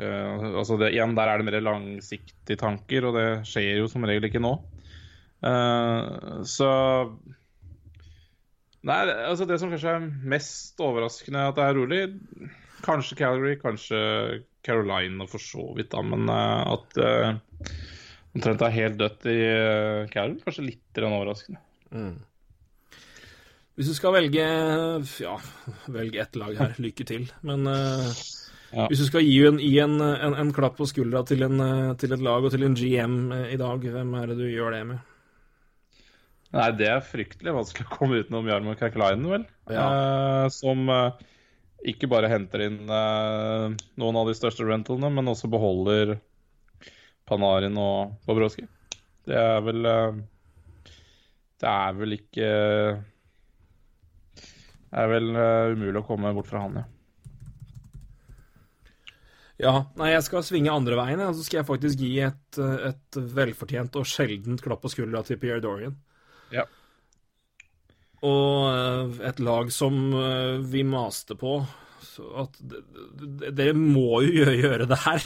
uh, Altså, det, igjen, der er det mer langsiktige tanker, og det skjer jo som regel ikke nå. Uh, så Nei, altså det som kanskje er mest overraskende at det er rolig Kanskje Calgary, kanskje Carolina for så vidt, da, men uh, at omtrent er helt dødt i uh, Calgary, kanskje litt overraskende. overraskende. Hvis du skal velge Ja, velg ett lag her. Lykke til. Men uh, Ja. hvis du skal gi en, en, en, en klapp på skuldra til, en, eh, til et lag og til en GM eh, i dag, hvem er det du gjør det med? Nei, det er fryktelig vanskelig å komme utenom Jarmo Kakelainen, vel. Ja. Uh, som uh, ikke bare henter inn eh, noen av de største rentalene, men også beholder Panarin og Bobrovskij. Det er vel eh, Det er vel ikke Det er vel eh, umulig å komme bort fra han, ja. Ja, nei, jeg skal svinge andre veien, så skal jeg faktisk gi et, eh, et velfortjent og sjeldent klapp på skuldra til Pierre Dorian. Ja. Og et lag som vi maste på så at Dere må jo gjøre det her.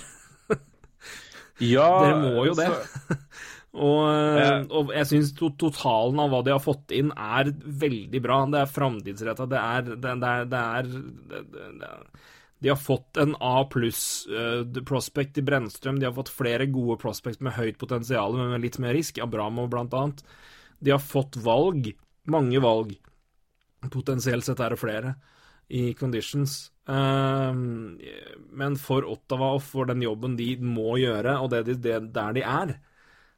Ja, Dere må jo det. så- Og, eh, og jeg syns to totalen av hva de har fått inn, er veldig bra. Det er framtidsretta. Det er det, det er, det er De har fått en A pluss uh, prospect i Brennstrøm. De har fått flere gode prospects med høyt potensial, men med litt mer risk. Abramov, blant annet. De har fått valg. Mange valg. Potensielt sett er det flere i conditions. Um, men for Ottawa og for den jobben de må gjøre, og det, de- det, der de er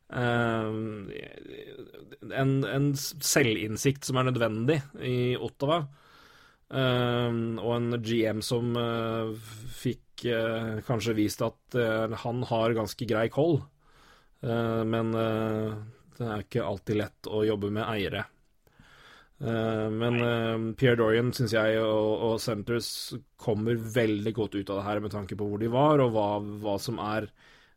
um, en, en selvinnsikt som er nødvendig i Ottawa, um, og en GM som uh, fikk uh, kanskje vist at uh, han har ganske grei koll, men det er ikke alltid lett å jobbe med eiere. Eh, men eh, Pierre Dorian syns jeg og, og Centres kommer veldig godt ut av det her med tanke på hvor de var, og hva, hva som er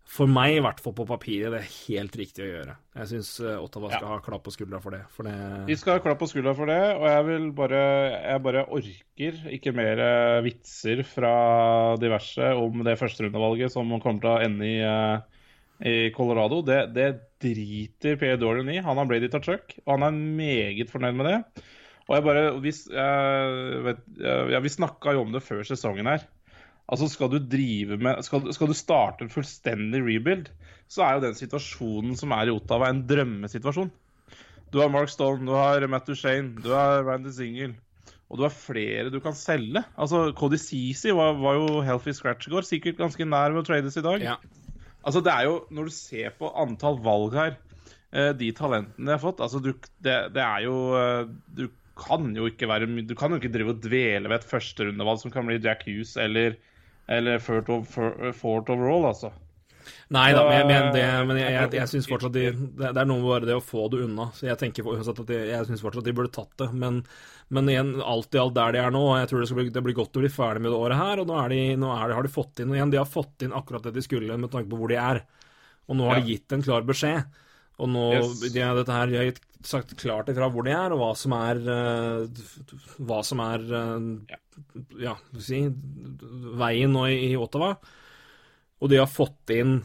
for meg, i hvert fall på papiret, det er helt riktig å gjøre. Jeg syns Ottawa skal ha klapp på skuldra for det. For De skal ha klapp på skuldra for det, og jeg vil bare Jeg bare orker ikke mer eh, vitser fra diverse om det førsterundevalget som kommer til å ende i, eh, i Colorado. Det, det driter Per Dorian i. Han har Brady Tachuk, og han er meget fornøyd med det. Og jeg bare hvis, jeg vet, ja, Vi snakka jo om det før sesongen her. Altså Skal du drive med skal, skal du starte en fullstendig rebuild, så er jo den situasjonen som er i Ottawa, en drømmesituasjon. Du har Mark Stone, du har Matt Duchene, du har Randy Single. Og du har flere du kan selge. Altså, Cody Ceesay var, var jo healthy scratch i går. Sikkert ganske nær ved å trades i dag. Ja. Altså, det er jo, Når du ser på antall valg her, eh, de talentene de har fått altså, du, det, det er jo eh, Du kan jo ikke være Du kan jo ikke drive og dvele ved et førsterundevalg som kan bli Jack Hughes eller, eller Fort, overall, altså. Nei da, men, men, det, men jeg, jeg, jeg syns fortsatt de, det, er noe med bare det å få det unna. Så jeg tenker fortsatt at de, jeg syns fortsatt de burde tatt det. Men, men igjen, alt i alt der de er nå, jeg tror det, skal bli, det blir godt å bli ferdig med det året her. Og nå, er de, nå er de, har de fått inn og igjen, de har fått inn akkurat det de skulle med tanke på hvor de er. Og nå har de gitt en klar beskjed. Og nå Yes. de, dette her, de har gitt, sagt klart ifra hvor de er, og hva som er eh, Hva som er eh, Ja, vi si veien nå i, i Ottawa. Og de har fått inn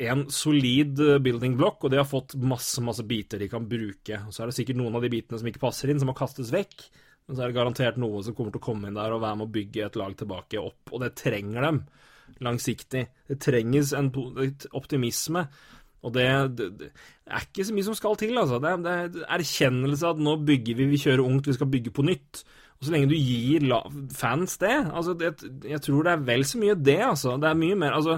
en solid eh, building block, og de har fått masse masse biter de kan bruke. Så er det sikkert noen av de bitene som ikke passer inn, som må kastes vekk. Men så er det garantert noe som kommer til å komme inn der og være med å bygge et lag tilbake opp. Og det trenger dem langsiktig. Det trenges en optimisme. Og det, det, det er ikke så mye som skal til, altså. Det, det er erkjennelse at nå bygger vi, vi kjører ungt, vi skal bygge på nytt. Og så lenge du gir fans det altså det, Jeg tror det er vel så mye det, altså. Det er mye mer altså,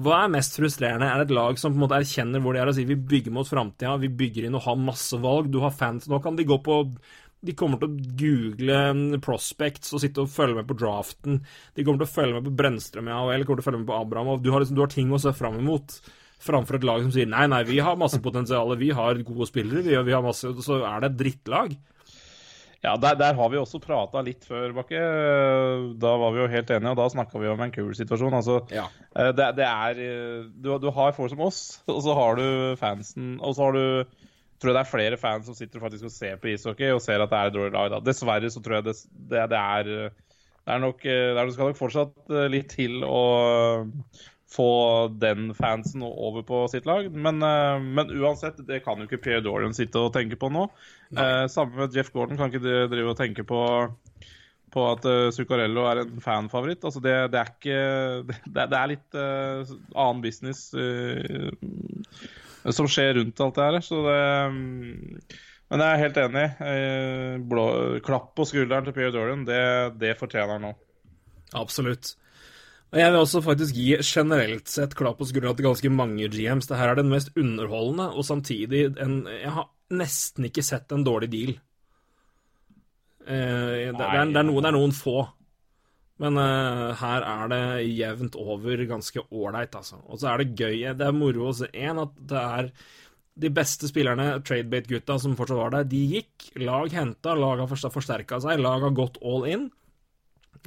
Hva er mest frustrerende? Er det et lag som på en måte erkjenner hvor de er og sier vi bygger mot framtida, vi bygger inn og har masse valg, du har fans Nå kan de gå på de kommer til å google mm, prospects og sitte og følge med på draften. De kommer til å følge med på Brennstrøm i AHL, kommer til å følge med på Abrahamov. Du liksom, du har ting å se fram imot. Framfor et lag som sier nei, nei, vi har masse potensial, vi har gode spillere, vi, vi har masse Så er det et drittlag. Ja, der, der har vi også prata litt før, Bakke. Da var vi jo helt enige, og da snakka vi om en kul situasjon. Altså, Ja. eh, det, det er eh, du, du har folk som oss, og så har du fansen Og så har du tror jeg det er flere fans som sitter faktisk og ser på ishockey og ser at det er et dårlig lag. da. Dessverre så tror jeg det, det, det er det er nok, eh, det er- skal nok fortsatt eh, litt til å få den fansen over på sitt lag. Men, eh, men uansett, det kan jo ikke Pierre Dorian sitte og tenke på nå. Eh, sammen med Jeff Gordon, kan ikke de drive og tenke på på at uh, Zuccarello er en fanfavoritt. Altså det, det er ikke Det, det er litt uh, annen business uh, som skjer rundt alt det her. Så det um, Men jeg er helt enig. Eh, blå, klapp på skulderen til Pierre Dorian, det, det fortjener han nå. Absolutt. Og jeg vil også faktisk gi generelt sett klapp på skuldra til ganske mange GMs. Det her er den mest underholdende, og samtidig en Jeg har nesten ikke sett en dårlig deal. Eh, det, det, er, det, er noen, det er noen få. Men eh, her er det jevnt over ganske ålreit, altså. Og så er det gøy. Det er moro å se en at det er de beste spillerne, tradebate-gutta som fortsatt var der, de gikk. Lag henta, lag har forsterka seg, lag har gått all in.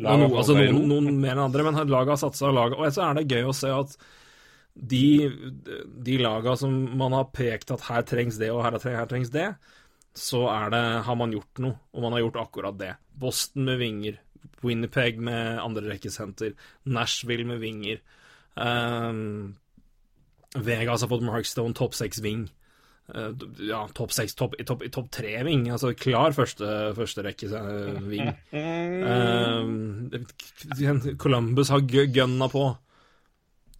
Har no, altså, noen, noen mer enn andre, men laget har satsa. Laget, og så er det gøy å se at de, de laga som man har pekt at her trengs det og her, her trengs det, så er det, har man gjort noe, og man har gjort akkurat det. Boston med vinger, Winnipeg med andrerekkesenter, Nashville med vinger. Um, Vegas har fått Mark Stone, topp seks ving. Uh, ja, topp seks, topp top, top tre ving. Altså klar første, rekke uh, ving. Um, Columbus har gu- gunna på.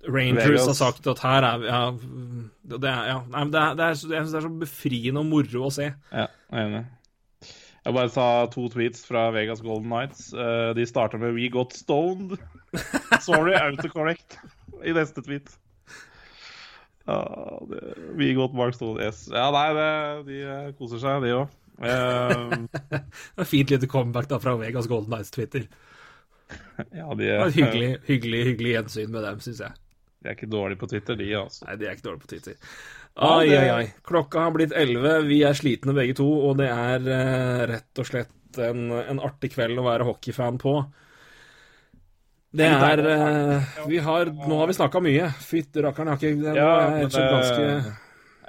Rangers har sagt at her er vi ja, det, er, ja, nei, men det, er, det, er, jeg syns det er så befriende og moro å se. Ja, jeg er enig. Jeg bare sa to tweets fra Vegas Golden Knights. Eh, de starter med 'We got stoned'. Sorry, autocorrect i neste tweet. Ja, det, vi got Mark Stone, S. Ja, nei, det, de eh, koser seg, de òg. Det er Fint lite comeback da fra Vegas Golden Knights Twitter. ja, de, Det var et hyggelig, hyggelig, hyggelig gjensyn med dem, syns jeg. de er ikke dårlige på Twitter, de, altså. Nei, de er ikke dårlige på Twitter. Ja, Ai, det- ai, ai. Klokka har blitt 11. Vi er slitne begge to, og det er eh, rett og slett en, en artig kveld å være hockeyfan på. Det er eh, Vi har Nå har vi snakka mye. Fytti rakkeren, har ikke den Ja, er ganske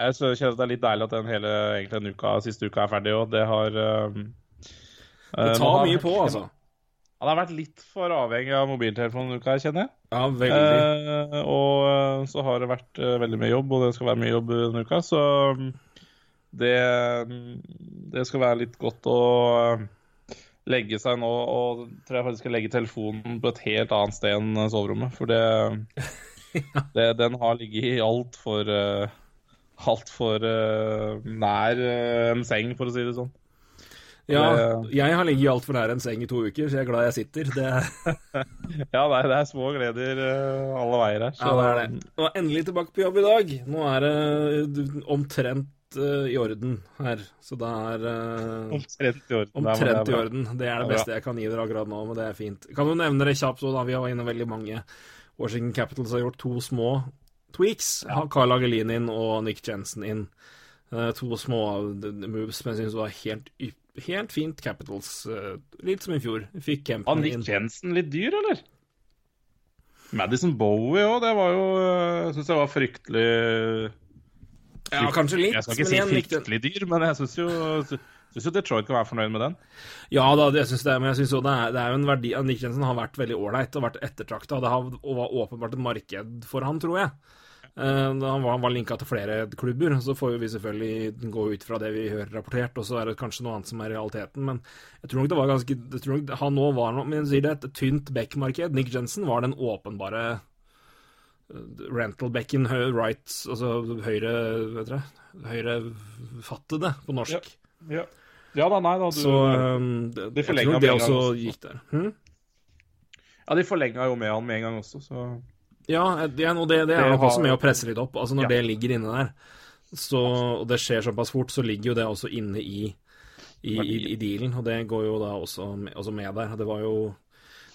Jeg kjenner at det er litt deilig at den hele egentlig den uka, siste uka er ferdig òg. Det har um, Det tar mye på, altså. Han har vært litt for avhengig av mobiltelefonen denne uka, kjenner jeg. Ja, veldig. Eh, og eh, så har det vært eh, veldig mye jobb, og det skal være mye jobb denne uka. Så mm, det, mm, det skal være litt godt å eh, legge seg nå. Og tror jeg faktisk skal legge telefonen på et helt annet sted enn soverommet. For det, det Den har ligget altfor uh, Altfor uh, nær eh, en seng, for å si det sånn. Ja, det- jeg har ligget altfor nær en seng i to uker, så jeg er glad jeg sitter. Det, Ja, det er, det er små gleder eh, alle veier her. ja, det er det. Og endelig tilbake på jobb i dag. Nå er det omtrent eh, i orden her, så det er eh, Omtrent i orden. Det er- det Omtrent i orden. Det er det beste jeg kan gi dere akkurat nå, men det er fint. Kan du nevne det kjapt, så da vi var inne veldig mange. Washington Capitals har gjort to små tweaks. Ja. Carl Agelin inn og Nick Jensen inn. Eh, to små moves som jeg syns var helt, yp- helt fint Capitals. eh, litt som i fjor. Fikk Kempen inn. Var Nick. Jensen litt dyr, eller? Madison Bowie òg, det var jo Jeg syns det var fryktelig Ja, kanskje litt. Jeg skal ikke men si fryktelig dyr, men jeg syns jo, synes jo Detroit kan være fornøyd med den. Ja da, det synes jeg, men jeg synes jo det er, det er jo en verdi Nick Jensen har vært veldig ålreit og vært ettertrakta, og det har, og var åpenbart et marked for han, tror jeg. Uh, han var, han var linka til flere klubber, så får vi selvfølgelig gå ut fra det vi hører rapportert, og så er det kanskje noe annet som er realiteten, men jeg tror nok det var ganske jeg tror nok Han nå var noe, men sier det, et tynt back-marked. Nick Jensen var den åpenbare rental-backen, hø- rights, altså høyre Vet dere? Høyrefattede på norsk. Ja, ja da, nei da. Du, Så um, det, de det med en gang også gikk der. Hm? ja, de forlenga jo med han med en gang også, så Ja, det, er det, det er Det nok også med å presse litt opp. Altså Når Ja. det ligger inne der, så, og det skjer såpass fort, så ligger jo det også inne i, i, i, i dealen. Og det går jo da også med, også med der. Det var jo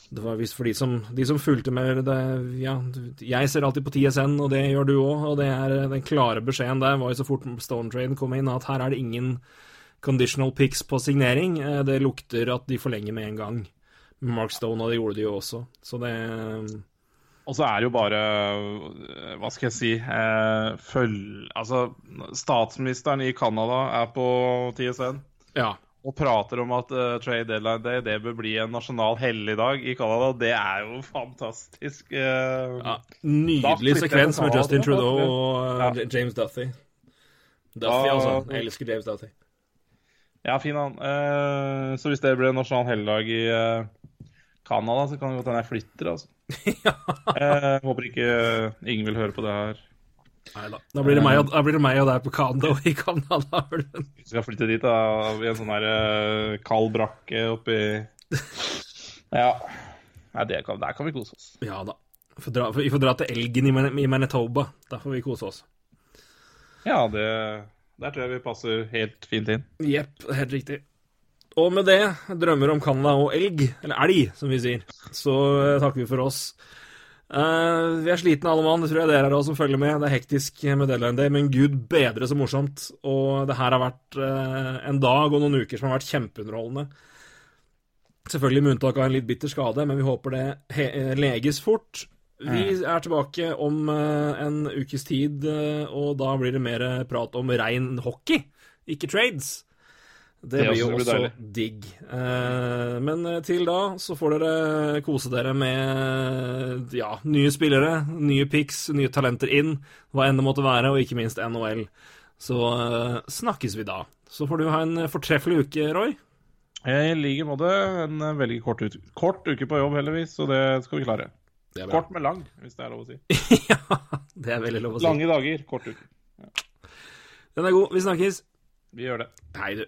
det var visst for de som, de som fulgte med det Ja, jeg ser alltid på TSN, og det gjør du òg. Og det er den klare beskjeden der var jo så fort Stone Train kom inn, at her er det ingen conditional picks på signering. Eh, det lukter at de forlenger med en gang. Mark Stone, og det gjorde de jo også. Så det Og så er det jo bare øh, Hva skal jeg si eh, følg, Altså, statsministeren i Canada er på TSN Ja. Og prater om at uh, trade deadline day det bør bli en nasjonal helligdag i Canada. Det er jo fantastisk. Uh, ja. Nydelig sekvens med Justin. Trudeau og Ja. eh, James Duffy. Duffy, altså. Jeg elsker James Duffy. Ja, fin han. Eh, så hvis det blir en nasjonal helligdag i Canada, så kan det godt hende jeg flytter, altså. Eh, håper ikke ingen vil høre på det her. Neida. Da da blir det meg og deg på Kando i Canada. Ulven. Vi skal flytte dit da, i en sånn her uh, kald brakke oppi Ja. Nei, det kan, der kan vi kose oss. Ja da. Vi får dra, vi får dra til Elgen i, Man i Manitoba. Da får vi kose oss. Ja, det Der tror jeg vi passer helt fint inn. Jepp, helt riktig. Og med det, drømmer om Canada og elg, eller elg, som vi sier, så eh, takker vi for oss. Eh, vi er slitne alle mann, det tror jeg dere er også som følger med. Det er hektisk med deadline day, men gud bedre så morsomt. Og det her har vært uh, en dag og noen uker som har vært kjempeunderholdende. Selvfølgelig med unntak av en litt bitter skade, men vi håper det eh, leges fort. Vi er tilbake om en ukes tid, og da blir det mer prat om rein hockey, ikke trades. Det, Det blir jo også blir digg. Eh, men eh, til da så får dere kose dere med ja, nye spillere, nye picks, nye talenter inn, hva enn det måtte være, og ikke minst NHL. Så eh, snakkes vi da. Så får du ha en fortreffelig uke, Roy. I like måte. En eh, veldig kort, ut, kort uke på jobb, heldigvis, så det skal vi klare. Kort, men lang, hvis det er lov å si. ja, det er veldig lov å si. Lange dager, kort uke. Den er god. Vi snakkes. Vi gjør det. Hei, du.